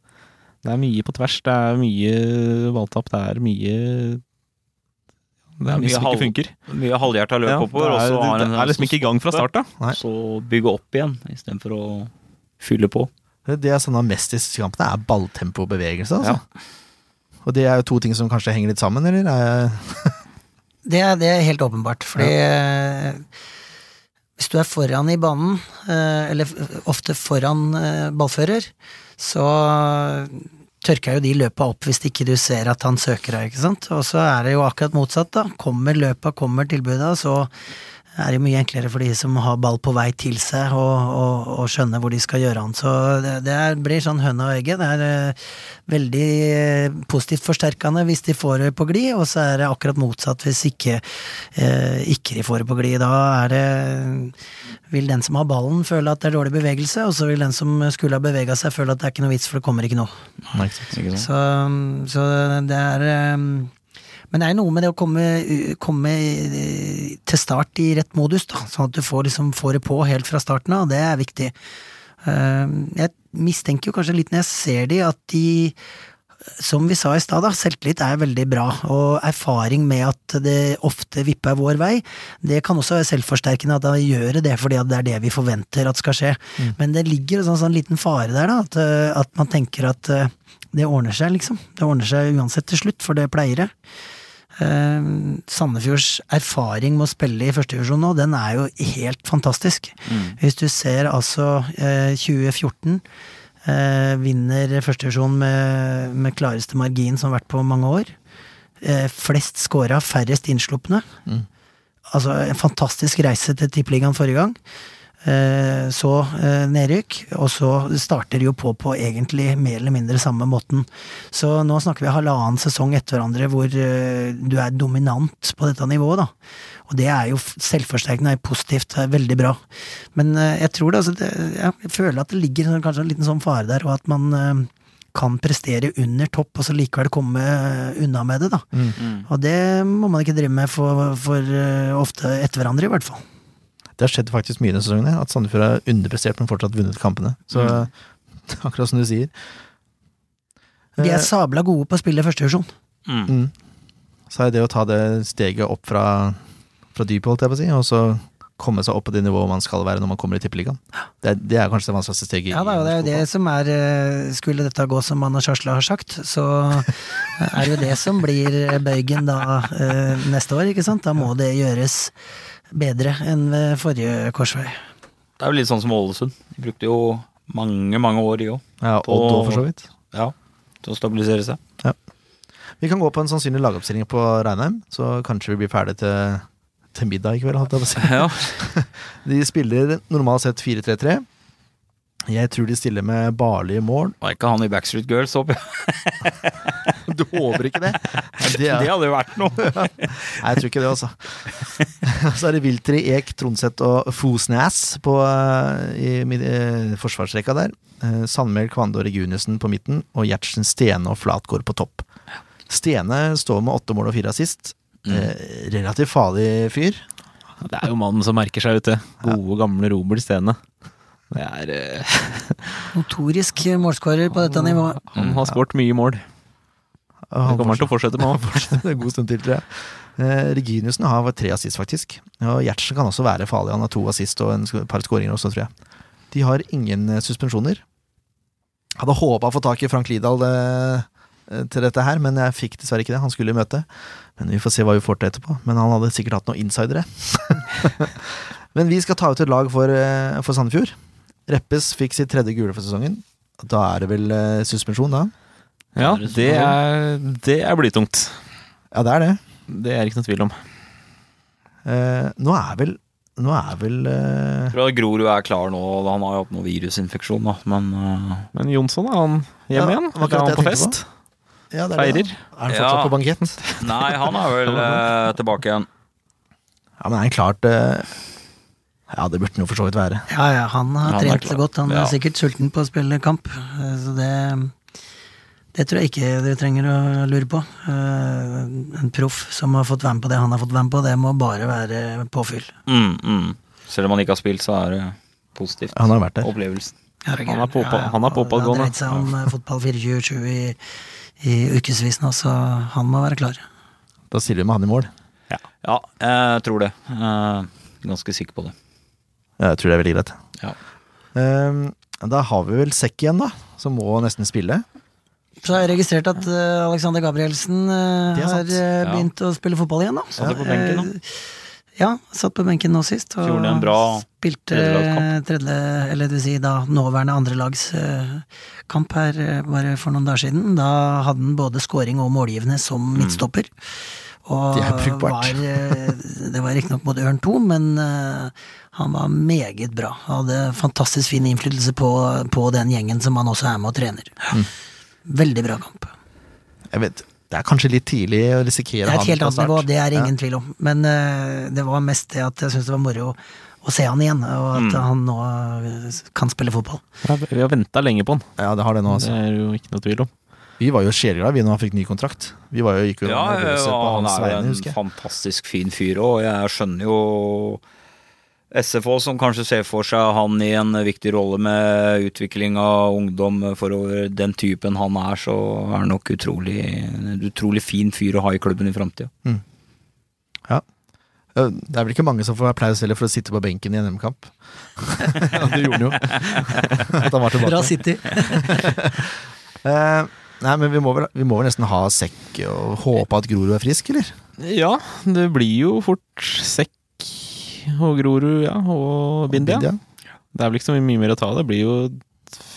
Det er mye på tvers, det er mye balltap, det er mye Det er mye mye som halv- ikke funker. Mye halvhjerta løp Ja, oppover, det og er, så har det er liksom ikke i gang fra start. Så bygge opp igjen, istedenfor å fylle på. Det jeg savner mest i disse kampene, er balltempo og bevegelse. Altså. Og det er jo to ting som kanskje henger litt sammen, eller? Er Det er, det er helt åpenbart, fordi eh, hvis du er foran i banen, eh, eller ofte foran eh, ballfører, så tørker jo de løpa opp hvis ikke du ser at han søker deg, ikke sant. Og så er det jo akkurat motsatt, da. Kommer løpa, kommer tilbudet, så er det mye enklere for de som har ball på vei til seg, og, og, og skjønner hvor de skal gjøre han. Så det, det er, blir sånn høna og egget. Det er uh, veldig uh, positivt forsterkende hvis de får det på glid, og så er det akkurat motsatt hvis ikke, uh, ikke de får det på glid. Da er det vil den som har ballen føle at det er dårlig bevegelse, og så vil den som skulle ha bevega seg føle at det er ikke noe vits, for det kommer ikke noe. Nei, ikke? Så, så det er Men det er noe med det å komme, komme til start i rett modus, da, sånn at du får, liksom, får det på helt fra starten av, det er viktig. Um, Jeg mistenker jo kanskje litt når jeg ser de, at de som vi sa i stad, selvtillit er veldig bra, og erfaring med at det ofte vipper vår vei, det kan også være selvforsterkende at da gjør det fordi det er det vi forventer at skal skje. Men det ligger en sånn, sånn liten fare der, da, at, eh, at man tenker at eh, det ordner seg, liksom. Det ordner seg uansett til slutt, for det pleier det. Eh, Sandefjords erfaring med å spille i førstedivisjon nå, den er jo helt fantastisk. Hvis du ser altså eh, 2014 eh, vinner førstedivisjon med, med klareste margin som har vært på mange år. Eh, flest scora, færrest innslupne. Altså en fantastisk reise til Tippeligaen forrige gang. Eh, så eh, nedrykk, og så starter de jo på på egentlig mer eller mindre samme måten. Så nå snakker vi halvannen sesong etter hverandre hvor eh, du er dominant på dette nivået, da. Og det er jo selvforsterkende, er positivt, det er veldig bra. Men jeg tror det, altså, det, jeg føler at det ligger sånn- kanskje en liten sånn fare der, og at man kan prestere under topp, og så likevel komme unna med det, da. Mm. Og det må man ikke drive med for, for ofte etter hverandre, i hvert fall. Det har skjedd faktisk mye denne sesongen, at Sandefjord har underprestert, men fortsatt vunnet kampene. Så akkurat som du sier. De Eh, er sabla gode på å spille førstevisjon. Mm. Mm. Så er det å ta det steget opp fra, fra dypet, holdt jeg på å si, og så komme seg opp på det nivået man skal være når man kommer i Tippeligaen. Det, er- det er kanskje det vanskeligste steget. Ja, da, det er jo det som er eh, Skulle dette gå som Anna Sjarsla har sagt, så er det jo det som blir bøygen da eh, neste år, ikke sant? Da må det gjøres bedre enn ved forrige korsvei. Det er jo litt sånn som Ålesund. De brukte jo mange, mange år, de òg. Ja, Odd òg, for så vidt. ja, til å stabilisere seg. Vi kan gå på en sannsynlig lagoppstilling på Reinheim, så kanskje vi blir ferdig til, til middag i kveld. Holdt jeg på å si. Ja. De spiller normalt sett 4-3-3. Jeg tror de stiller med Barli i mål. Var ikke han i Backstreet Girls opp? Du håper ikke det? Det Det er, hadde jo vært noe. nei, jeg tror ikke det, altså. Så er det Viltri, Ek, Tronseth og Fosnes på, i, i mid- eh, forsvarsrekka der. Eh, Sandmæl, Kvande og Regunesen på midten, og Gjertsen, Stene og Flatgård på topp. Stene står med åtte mål og fire assist. Mm. relativt farlig fyr. Det er jo mannen som merker seg ute. Gode, gamle Robert Stene. Det er eh, Notorisk målskårer på dette nivået. Han har skåret mye mål. Det kommer han til å fortsette med òg. en god stund til, tror jeg. Eh, Reginiussen har tre assist, faktisk. Og Gjertsen kan også være farlig. Han har to assist og en sk- par skåringer også, tror jeg. De har ingen eh, suspensjoner. Hadde håpa å få tak i Frank Lidahl eh, eh, til dette her, men jeg fikk dessverre ikke det. Han skulle i møte. Men vi får se hva vi får til etterpå. Men han hadde sikkert hatt noen insidere. men vi skal ta ut et lag for, for Sandefjord. Reppes fikk sitt tredje gule for sesongen. Da er det vel eh, suspensjon, da? Ja, det er, det er blytungt. Ja, det er det. Det er ikke noe tvil om. Eh, nå er vel Nå er vel eh, Jeg tror at Grorud er klar nå. Han har jo hatt noe virusinfeksjon, da. Men uh, Men Jonsson, er han hjemme Ja, igjen? det var Eller er han på jeg tenkte fest? ja, det er Feirer? det, da. Er han fortsatt Ja. på bankett? nei, han er vel eh, tilbake igjen. Ja, men er han klart eh, Ja, det burde han jo for så vidt være. Ja, ja, han har Han er trent så godt. Han Ja. er sikkert sulten på å spille kamp. Eh, Så det det tror jeg ikke dere trenger å lure på. Eh, En proff som har fått være med på det han har fått være med på, det må bare være påfyll. Mm, mm. Selv om han ikke har spilt, så er det positivt. Han har vært der. Opplevelsen. Er Han er gærent? på oppad- han er på. Det har dreid seg om eh, fotball 24-7 i, i ukevis nå, så han må være klar. Da stiller vi med han i mål. Ja, jeg tror det. Eh, ganske sikker på det. Jeg tror det er veldig greit. Ja. Um, da har vi vel Sekk igjen, da. Som må nesten spille. Så har jeg registrert at uh, Alexander Gabrielsen uh, har uh, begynt Ja. å spille fotball igjen, da. Satt på benken nå. Ja, satt på benken nå sist. Og Gjorde en bra spilte tredje, eller det vil si da nåværende andrelagskamp her bare for noen dager siden. Da hadde han både scoring og målgivende som midtstopper. Og Det er brukbart. var, eh, det var riktignok mot Ørn 2, men eh, han var meget bra. Hadde fantastisk fin innflytelse på, på den gjengen som han også er med og trener. Mm. Veldig bra kamp. Jeg vet, Det er kanskje litt tidlig å risikere han? Det er et helt annet nivå, det er ingen Ja. ingen tvil om. Men eh, det var mest det at jeg syntes det var moro å se han igjen, og at Mm. han nå kan spille fotball. Ja, vi har venta lenge på han. Ja, det har det nå, altså. Det er jo ikke noe tvil om. Vi var jo sjeleglade vi når han fikk ny kontrakt. Vi var jo, gikk jo Ja, ja, på han er jo vegne, en fantastisk fin fyr, og jeg skjønner jo SFO som kanskje ser for seg han i en viktig rolle med utvikling av ungdom forover. Den typen han er, så er han nok utrolig, en utrolig fin fyr å ha i klubben i framtida. Ja, Det er vel ikke mange som får applaus heller for å sitte på benken i en NM-kamp. ja, det gjorde han jo. At han var tilbake. Bra City. Eh, nei, men vi må, vel, vi må vel nesten ha sekk og håpe at Grorud er frisk, eller? Ja, det blir jo fort sekk og Grorud, ja, og Bindia. Bindia. Det er vel ikke så mye mer å ta av. Det blir jo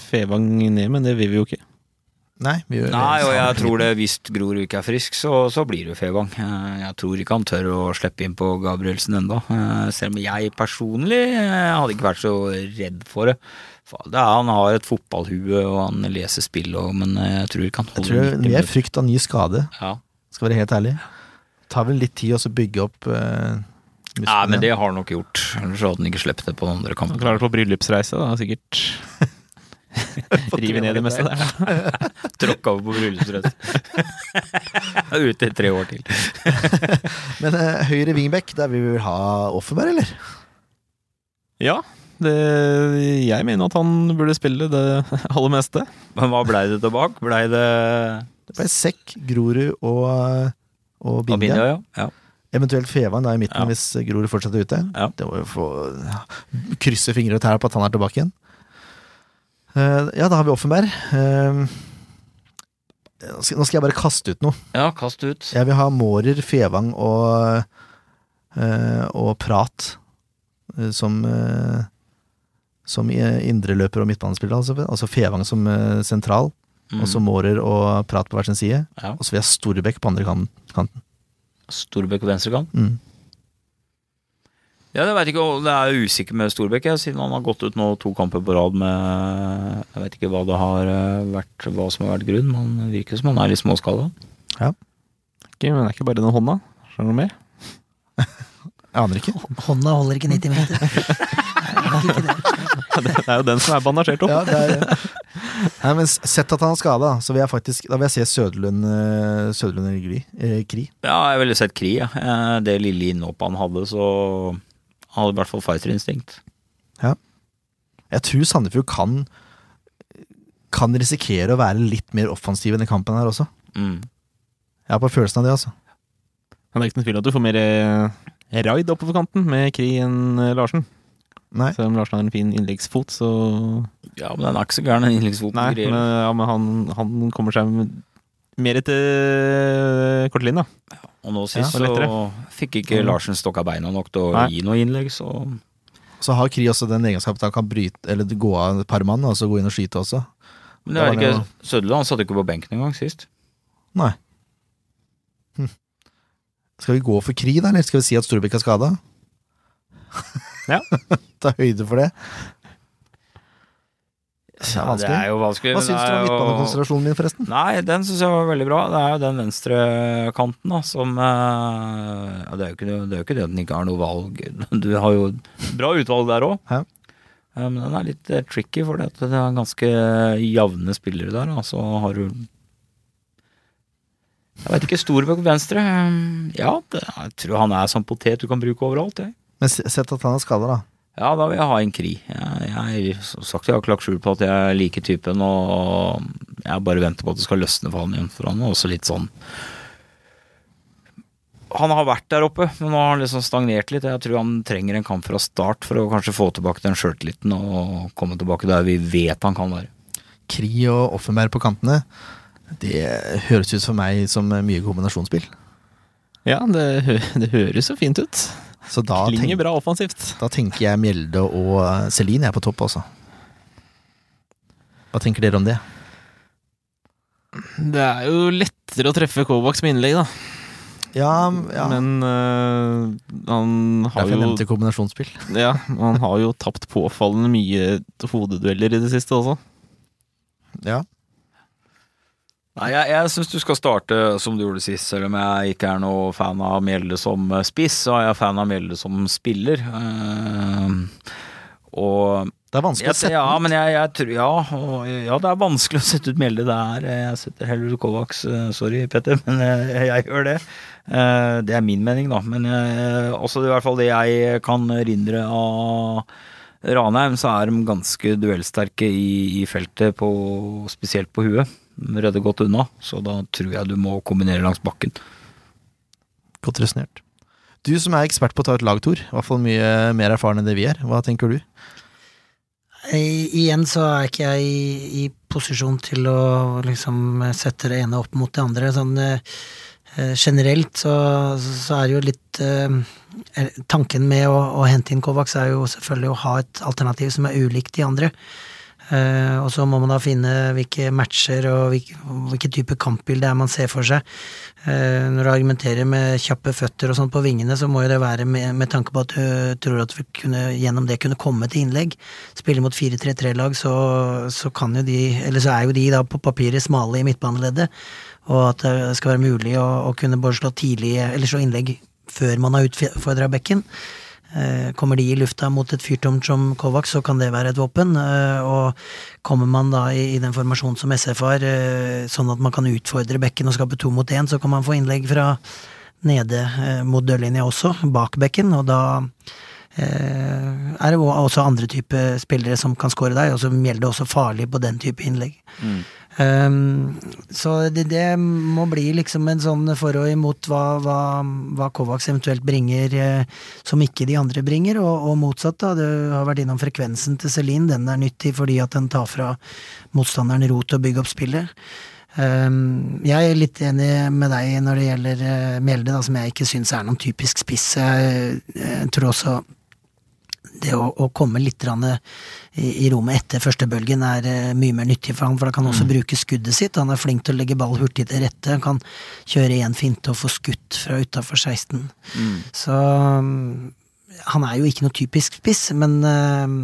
Fevang ned, men det vil vi jo ikke. Nei, vi gjør Nei, og jeg tror det hvis Grorud ikke er frisk, så, så blir det Fevang. Eh, Jeg tror ikke han tør å slippe inn på Gabrielsen ennå. Selv om jeg personlig eh, hadde ikke vært så redd for det. Er, han har et fotballhue, og han leser spill, òg, men eh, jeg tror ikke han Jeg tror 90 vi er frykt av ny skade, Ja. skal være helt ærlig. Det Tar vel litt tid å bygge opp uh, Nei, men det har han nok gjort. Ellers hadde han ikke sluppet det på den andre Han klarer det på bryllupsreise, da, sikkert. Rive ned det meste der. Tråkka over på bryllupsreise. Ute i tre år til. Men uh, høyre wingback, der vi vil ha Offenberg, eller? Ja, det, jeg mener at han burde spille det aller meste. Men hva blei det tilbake? Blei det Det ble Sekk, Grorud og, og Bindia. Ja? ja. Eventuelt Fevang da i midten Ja. hvis Grorud fortsetter ute. Ja. Det må jo få krysse fingre og tær på at han er tilbake igjen. Uh, ja, da har vi Offenberg. Uh, nå skal- jeg bare kaste ut noe. Ja, kast ut. Jeg vil ha Mårer, Fevang og, uh, og Prat eh, som eh, som i- indreløper og midtbanespiller. Altså, altså Fevang som eh, sentral, Mm. og så Mårer og Prat på hver sin side. Ja. Og så vil jeg ha Storbekk på andre kanten. Storbekk på venstrekant. Mm. Ja, jeg vet ikke, og det er usikker med Storbekk, siden han har gått ut nå to kamper på rad med Jeg vet ikke hva det har eh, vært, hva som har vært grunn, men det virker som han er litt Ja. Okay, men det er ikke bare den hånda. Skjønner du mer? Jeg aner ikke. Hånda holder ikke 90 meter. Nei, ikke det. Det er jo den som er bandasjert opp. Ja, det er, Nei, men sett at han har skada, så vil jeg faktisk Da vil jeg se Søderlund, eh, Søderlund eller Gry, eh, Kri. Ja, jeg ville sett Kri, ja. Eh, Det lille innhoppet han hadde, så han hadde i hvert fall fighterinstinkt. Jeg tror Sandefjord kan Kan risikere å være litt mer offensiv i denne kampen her også. Mm. Jeg har på følelsen av det, altså. Men det er ikke noen tvil at du får mer eh, raid oppover kanten med Kri enn Larsen. Nei. Selv om Larsen har en fin innleggsfot, så Ja, men den er ikke så gæren, den innleggsfoten. Nei, men, ja, men han, han kommer seg mer etter kortlinja. Og nå sist Ja, så fikk ikke Larsen stokka beina nok til å Nei. gi noe innlegg, så Så har Kri også den egenskapen at han kan bryte Eller gå av et par mann, og så gå inn og skyte også. Men det er ikke Sødland, han satt ikke på benken engang sist. Nei. Hm. Skal vi gå for Kri, da, eller skal vi si at Storbekk er skada? Ja. Ta høyde for det. Det Ja, det er jo vanskelig. Hva syns du om jo- midtbanekonstellasjonen min, forresten? Nei, den syns jeg var veldig bra. Det er jo den venstrekanten da, som eh, ja, det, er ikke, det er jo ikke det at den ikke har noe valg. Du har jo bra utvalg der òg. Ja. Men den er litt eh, tricky, for det at det er ganske jevne spillere der. Og Så har du Jeg vet ikke, Storbøk på venstre. eh, Ja, det, jeg tror han er sånn potet du kan bruke overalt. Jeg. Men sett at han er skada, da. Ja, da vil jeg ha en Kri. Jeg, jeg, som sagt, jeg har ikke lagt skjul på at jeg liker typen, og jeg bare venter på at det skal løsne for han igjen. For han er også litt sånn Han har vært der oppe, men nå har han liksom stagnert litt. Jeg tror han trenger en kamp fra start for å kanskje få tilbake den sjøltilliten og komme tilbake der vi vet han kan være. Kri og Offenberg på kantene, det høres ut for meg som mye kombinasjonsspill. Ja, det, hø- det høres så fint ut. Så da, Klinger tenk, bra offensivt. da tenker jeg Mjelde og eh, Celine er på topp, altså. Hva tenker dere om det? Det er jo lettere å treffe Kovacs med innlegg, da. Ja, ja. Men øh, han har derfor jeg jo nevnte kombinasjonsspill. Ja, han har jo tapt påfallende mye hodedueller i det siste også. Ja. Nei, jeg, jeg syns du skal starte som du gjorde sist, selv om jeg ikke er noe fan av Mjelde som eh, spiss, så er jeg fan av Mjelde som spiller. Uh, og Det er vanskelig jeg, å sette ja, ut. men jeg, jeg tror ja, og, ja, det er vanskelig å sette ut Mjelde. Det er eh, Jeg setter heller Kovacs. eh, Sorry, Petter, men jeg, gjør det. Uh, Det er min mening, da. Men også i hvert fall det jeg kan rindre av Ranheim, så er de ganske duellsterke i, i feltet, på, spesielt på huet. De godt unna, så da tror jeg du må kombinere langs bakken. Godt resonnert. Du som er ekspert på å ta ut lag, Tor, i hvert fall mye mer erfaren enn det vi er. Hva tenker du? I, igjen så er ikke jeg i, i posisjon til å liksom sette det ene opp mot det andre. Sånn eh, eh, generelt så, så er det jo litt eh, eh, Tanken med å, å hente inn Kovacs er jo selvfølgelig å ha et alternativ som er ulikt de andre. Eh, og så må man da finne hvilke matcher og hvilke, type kampbilde er man ser for seg. Eh, når du argumenterer med kjappe føtter og sånn på vingene, så må jo det være med, med tanke på at du tror at vi kunne, gjennom det kunne komme til innlegg. Spiller mot 4-3-3-lag, så, så kan jo de Eller så er jo de da på papiret smale i midtbaneleddet. Og at det skal være mulig å, å kunne både slå tidlig Eller slå innlegg før man har utfordra bekken. Eh, Kommer de i lufta mot et fyrtomt som Kovac, så kan det være et våpen. Eh, Og kommer man da i den formasjonen som SF har, eh, sånn at man kan utfordre bekken og skape to mot én, så kan man få innlegg fra nede mot dørlinja også, bak bekken, og da er det også andre type spillere som kan score deg, og så gjelder det også farlig på den type innlegg. Um, så det, det må bli liksom en sånn for og imot hva, hva, hva Kovacs eventuelt bringer eh, som ikke de andre bringer, og, og motsatt. da, Du har vært innom frekvensen til Celine, den er nyttig fordi at den tar fra motstanderen ro til å bygge opp spillet. Um, jeg er litt enig med deg når det gjelder uh, Mjelde, da, som jeg ikke syns er noen typisk spiss. Jeg, jeg tror også det å, å komme litt eh, i, i rommet etter første bølgen er eh, mye mer nyttig for han, for da kan han også bruke skuddet sitt. Han er flink til å legge ball hurtig til rette. Han kan kjøre én finte og få skutt fra utafor 16. Så um, han er jo ikke noe typisk spiss, men um,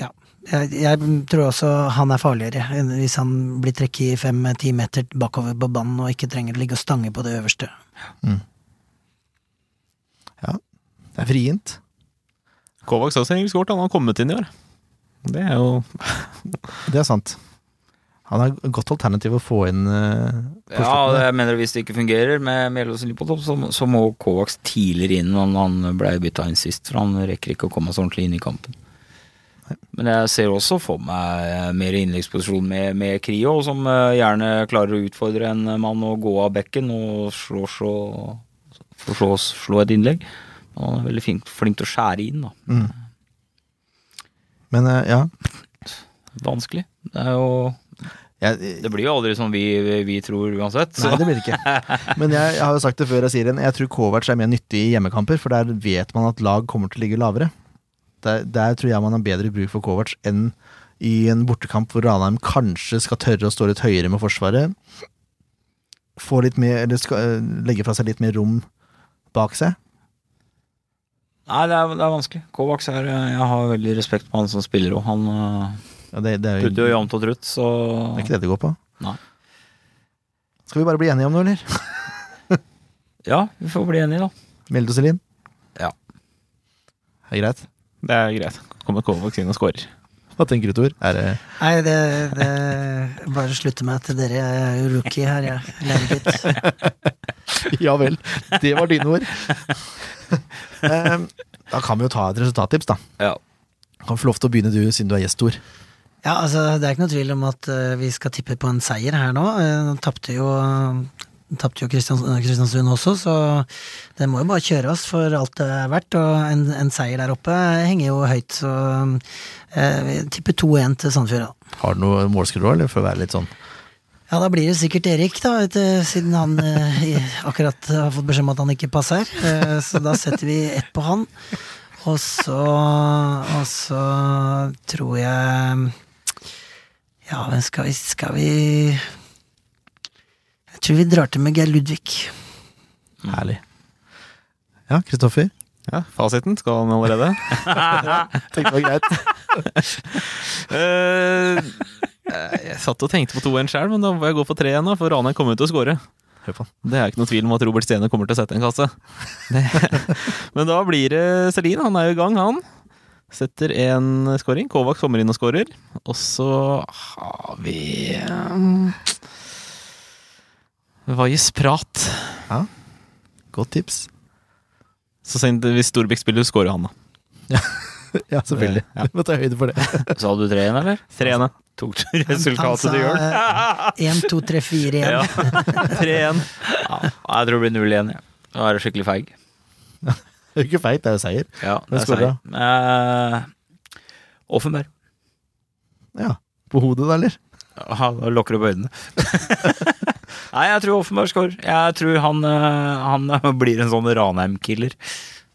ja. Jeg, jeg tror også han er farligere hvis han blir trekket fem-ti meter bakover på banen og ikke trenger å ligge og stange på det øverste. Det er vrient. Kovacs har egentlig skåret, han har kommet inn i år. Det er jo Det er sant. Han er et godt alternativ å få inn uh, på Ja, jeg mener hvis det ikke fungerer med Melås på topp, så, så må Kovacs tidligere inn Han, han ble bytta inn sist, for han rekker ikke å komme så ordentlig inn i kampen. Men jeg ser også for meg mer innleggsposisjon med, med Krio, som eh, gjerne klarer å utfordre en mann å gå av bekken og slå, slå, slå, slå et innlegg. Han er veldig flink, flink til å skjære inn, da. Men eh, ja. Vanskelig. Det er jo Det blir jo aldri som vi, vi tror uansett. Så. Nei, det blir det ikke. Men jeg, jeg har jo sagt det før, jeg sier det. Jeg tror Kovac er mer nyttig i hjemmekamper, for der vet man at lag kommer til å ligge lavere. Der, der tror jeg man har bedre bruk for Kovac enn i en bortekamp hvor Ranheim kanskje skal tørre å stå litt høyere med Forsvaret. Få litt mer, eller skal, eh, legge fra seg litt mer rom bak seg. Nei, det er, det er vanskelig. Kovacs er Jeg har veldig respekt på han som spiller, og han øh, Ja, det, det er jo putter jo jevnt og trutt, så det er ikke det det går på. Nei. Skal vi bare bli enige om noe, eller? Ja, vi får bli enige, da. Melde oss inn. Ja. Det Er greit? Det er greit. Kommer Kovacs inn og scorer. Hva tenker du, Tor? Er det Nei, det, det Bare slutte meg til dere. Jeg er jo rookie her, jeg. Læregutt. Ja vel. Det var dine ord. Ehm, da kan vi jo ta et resultattips, da. Ja. Kan få lov til å begynne du, siden du er gjest, Tor. Ja, altså, det er ikke noe tvil om at eh, vi skal tippe på en seier her nå. Uh, Nå tapte jo Tapte jo Kristiansund også, så det må jo bare kjøres for alt det er verdt. Og en, en seier der oppe henger jo høyt, så eh, vi tipper 2-1 til Sandefjord. da. Har du noe målskruer, eller for å være litt sånn Ja, da blir det sikkert Erik, da, du, siden han eh, akkurat har fått beskjed om at han ikke passer. Eh, så da setter vi ett på han. Og så Og så tror jeg Ja, men skal vi Skal vi tror vi drar til med Geir Ludvig. herlig? Ja, Kristoffer? Ja, Fasiten skal han allerede. Tenkte det var greit. uh, jeg satt og tenkte på 2-1 sjøl, men da må jeg gå for 3-1, da, for Ranheim kommer jo til å han. Det er ikke noe tvil om at Robert Stene kommer til å sette en kasse. Men da blir det Selin. Han er jo i gang, han. Setter en scoring. Kovac kommer inn og scorer. Og så har vi um, Vajes Prat. Godt tips. Så sent, hvis Storbekk spiller, scorer han, da. Ja, selvfølgelig. Ja. Du må ta høyde for det. Så hadde du tre igjen, eller? 3-1. Tok du resultatet du gjør? Én, to, tre, fire igjen. Ja. 3-1. ja. Jeg tror det blir 0 igjen. Ja. Nå er det skikkelig feig. Det er jo ikke feigt, det er jo seier. Ja, det er seier. Eh, Offenberg. Ja. På hodet, da, eller? Ja, da lukker du opp øynene. Nei, jeg tror Offenberg skår. Jeg tror han, eh, han blir en sånn Ranheim-killer.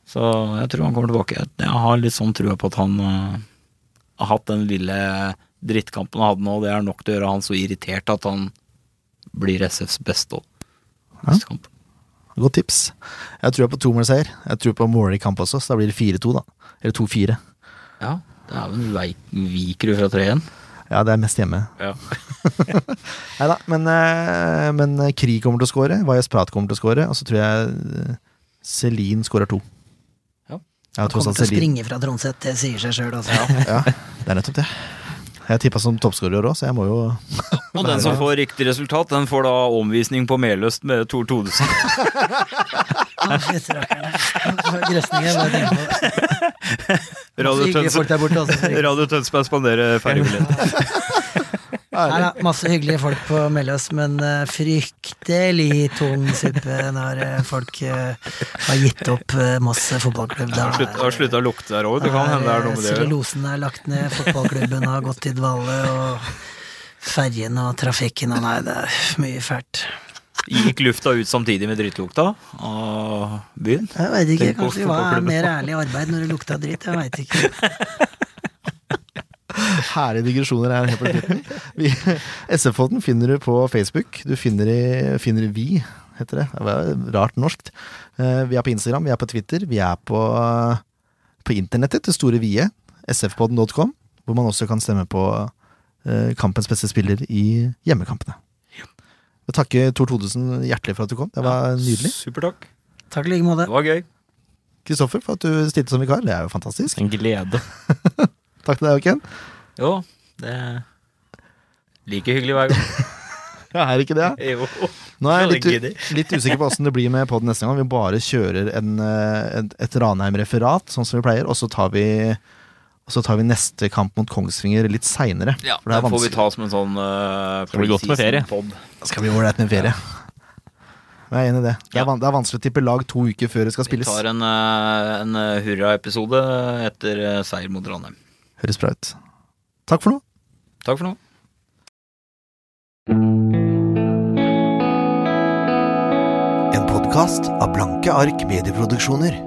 Så jeg tror han kommer tilbake. Jeg har litt sånn trua på at han eh, har hatt den lille drittkampen han hadde nå. Det er nok til å gjøre han så irritert at han blir SFs beste òg. Godt tips. Jeg tror på tomålseier. Jeg tror på måler i kamp også, så da blir det 4-2, da. Eller 2-4. Ja, det er viker du fra tre igjen? Ja, det er mest hjemme. Ja. Nei da, men, eh, men Krig kommer til å score. Vajas Prat kommer til å score. Og så tror jeg eh, Celine skårer to. Jeg har Kommer til å Celine. springe fra Trondset, det sier seg sjøl. Altså. Ja, det er nettopp det. Jeg tippa som toppskårer òg, så jeg må jo Og den som får riktig resultat, den får da omvisning på Meløst med Tor Todesen. Radio Tønsberg spanderer ferjebillett. Nei da, masse hyggelige folk på Melløs, men eh, fryktelig tung suppe når eh, folk eh, har gitt opp uh, Moss fotballklubb. Da Har slutt- slutta å lukte der òg. Det kan hende det er noe med det. Cellulosen er lagt ned, fotballklubben har gått i dvale, og ferjene og trafikken og Nei, det er mye fælt. Gikk lufta ut samtidig med drittlukta av byen? Jeg veit ikke, Tenk kanskje vi var mer ærlig arbeid når det lukta dritt, jeg veit ikke. Herlige digresjoner her helt på slutten. Vi- SF-podden finner du på Facebook. Du finner i, finner i Vi, heter det. Det var rart norskt. Eh, Vi er på Instagram, vi er på Twitter, vi er på, på internettet, det store vie, sfpodden.com, hvor man også kan stemme på eh, kampens beste spiller i hjemmekampene. Jeg vil takke Tor Todesen hjertelig for at du kom. Det var nydelig. Supertakk. Takk i like måte. Det var gøy. Kristoffer, for at du stilte som vikar. Det er jo fantastisk. En glede. Takk til deg, Ken. Jo, det er like hyggelig hver gang. Ja, er det ikke det? Jo. Nå er jeg litt, litt usikker på åssen det blir med podden neste gang. Vi bare kjører en, eh, et, et Ranheim-referat, sånn som vi pleier, og så tar vi og så tar vi neste kamp mot Kongsvinger litt seinere. Ja, er den får vi ta som en sånn uh, Skal bli godt med ferie. Pod. Skal bli ålreit med ferie. Jeg er enig i det. Det er, Ja. det er vanskelig å tippe lag to uker før det skal spilles. Vi tar en, eh, en hurraepisode etter seier mot Ranheim. Høres bra ut. Takk for nå. Takk for nå. En podkast av Blanke ark medieproduksjoner.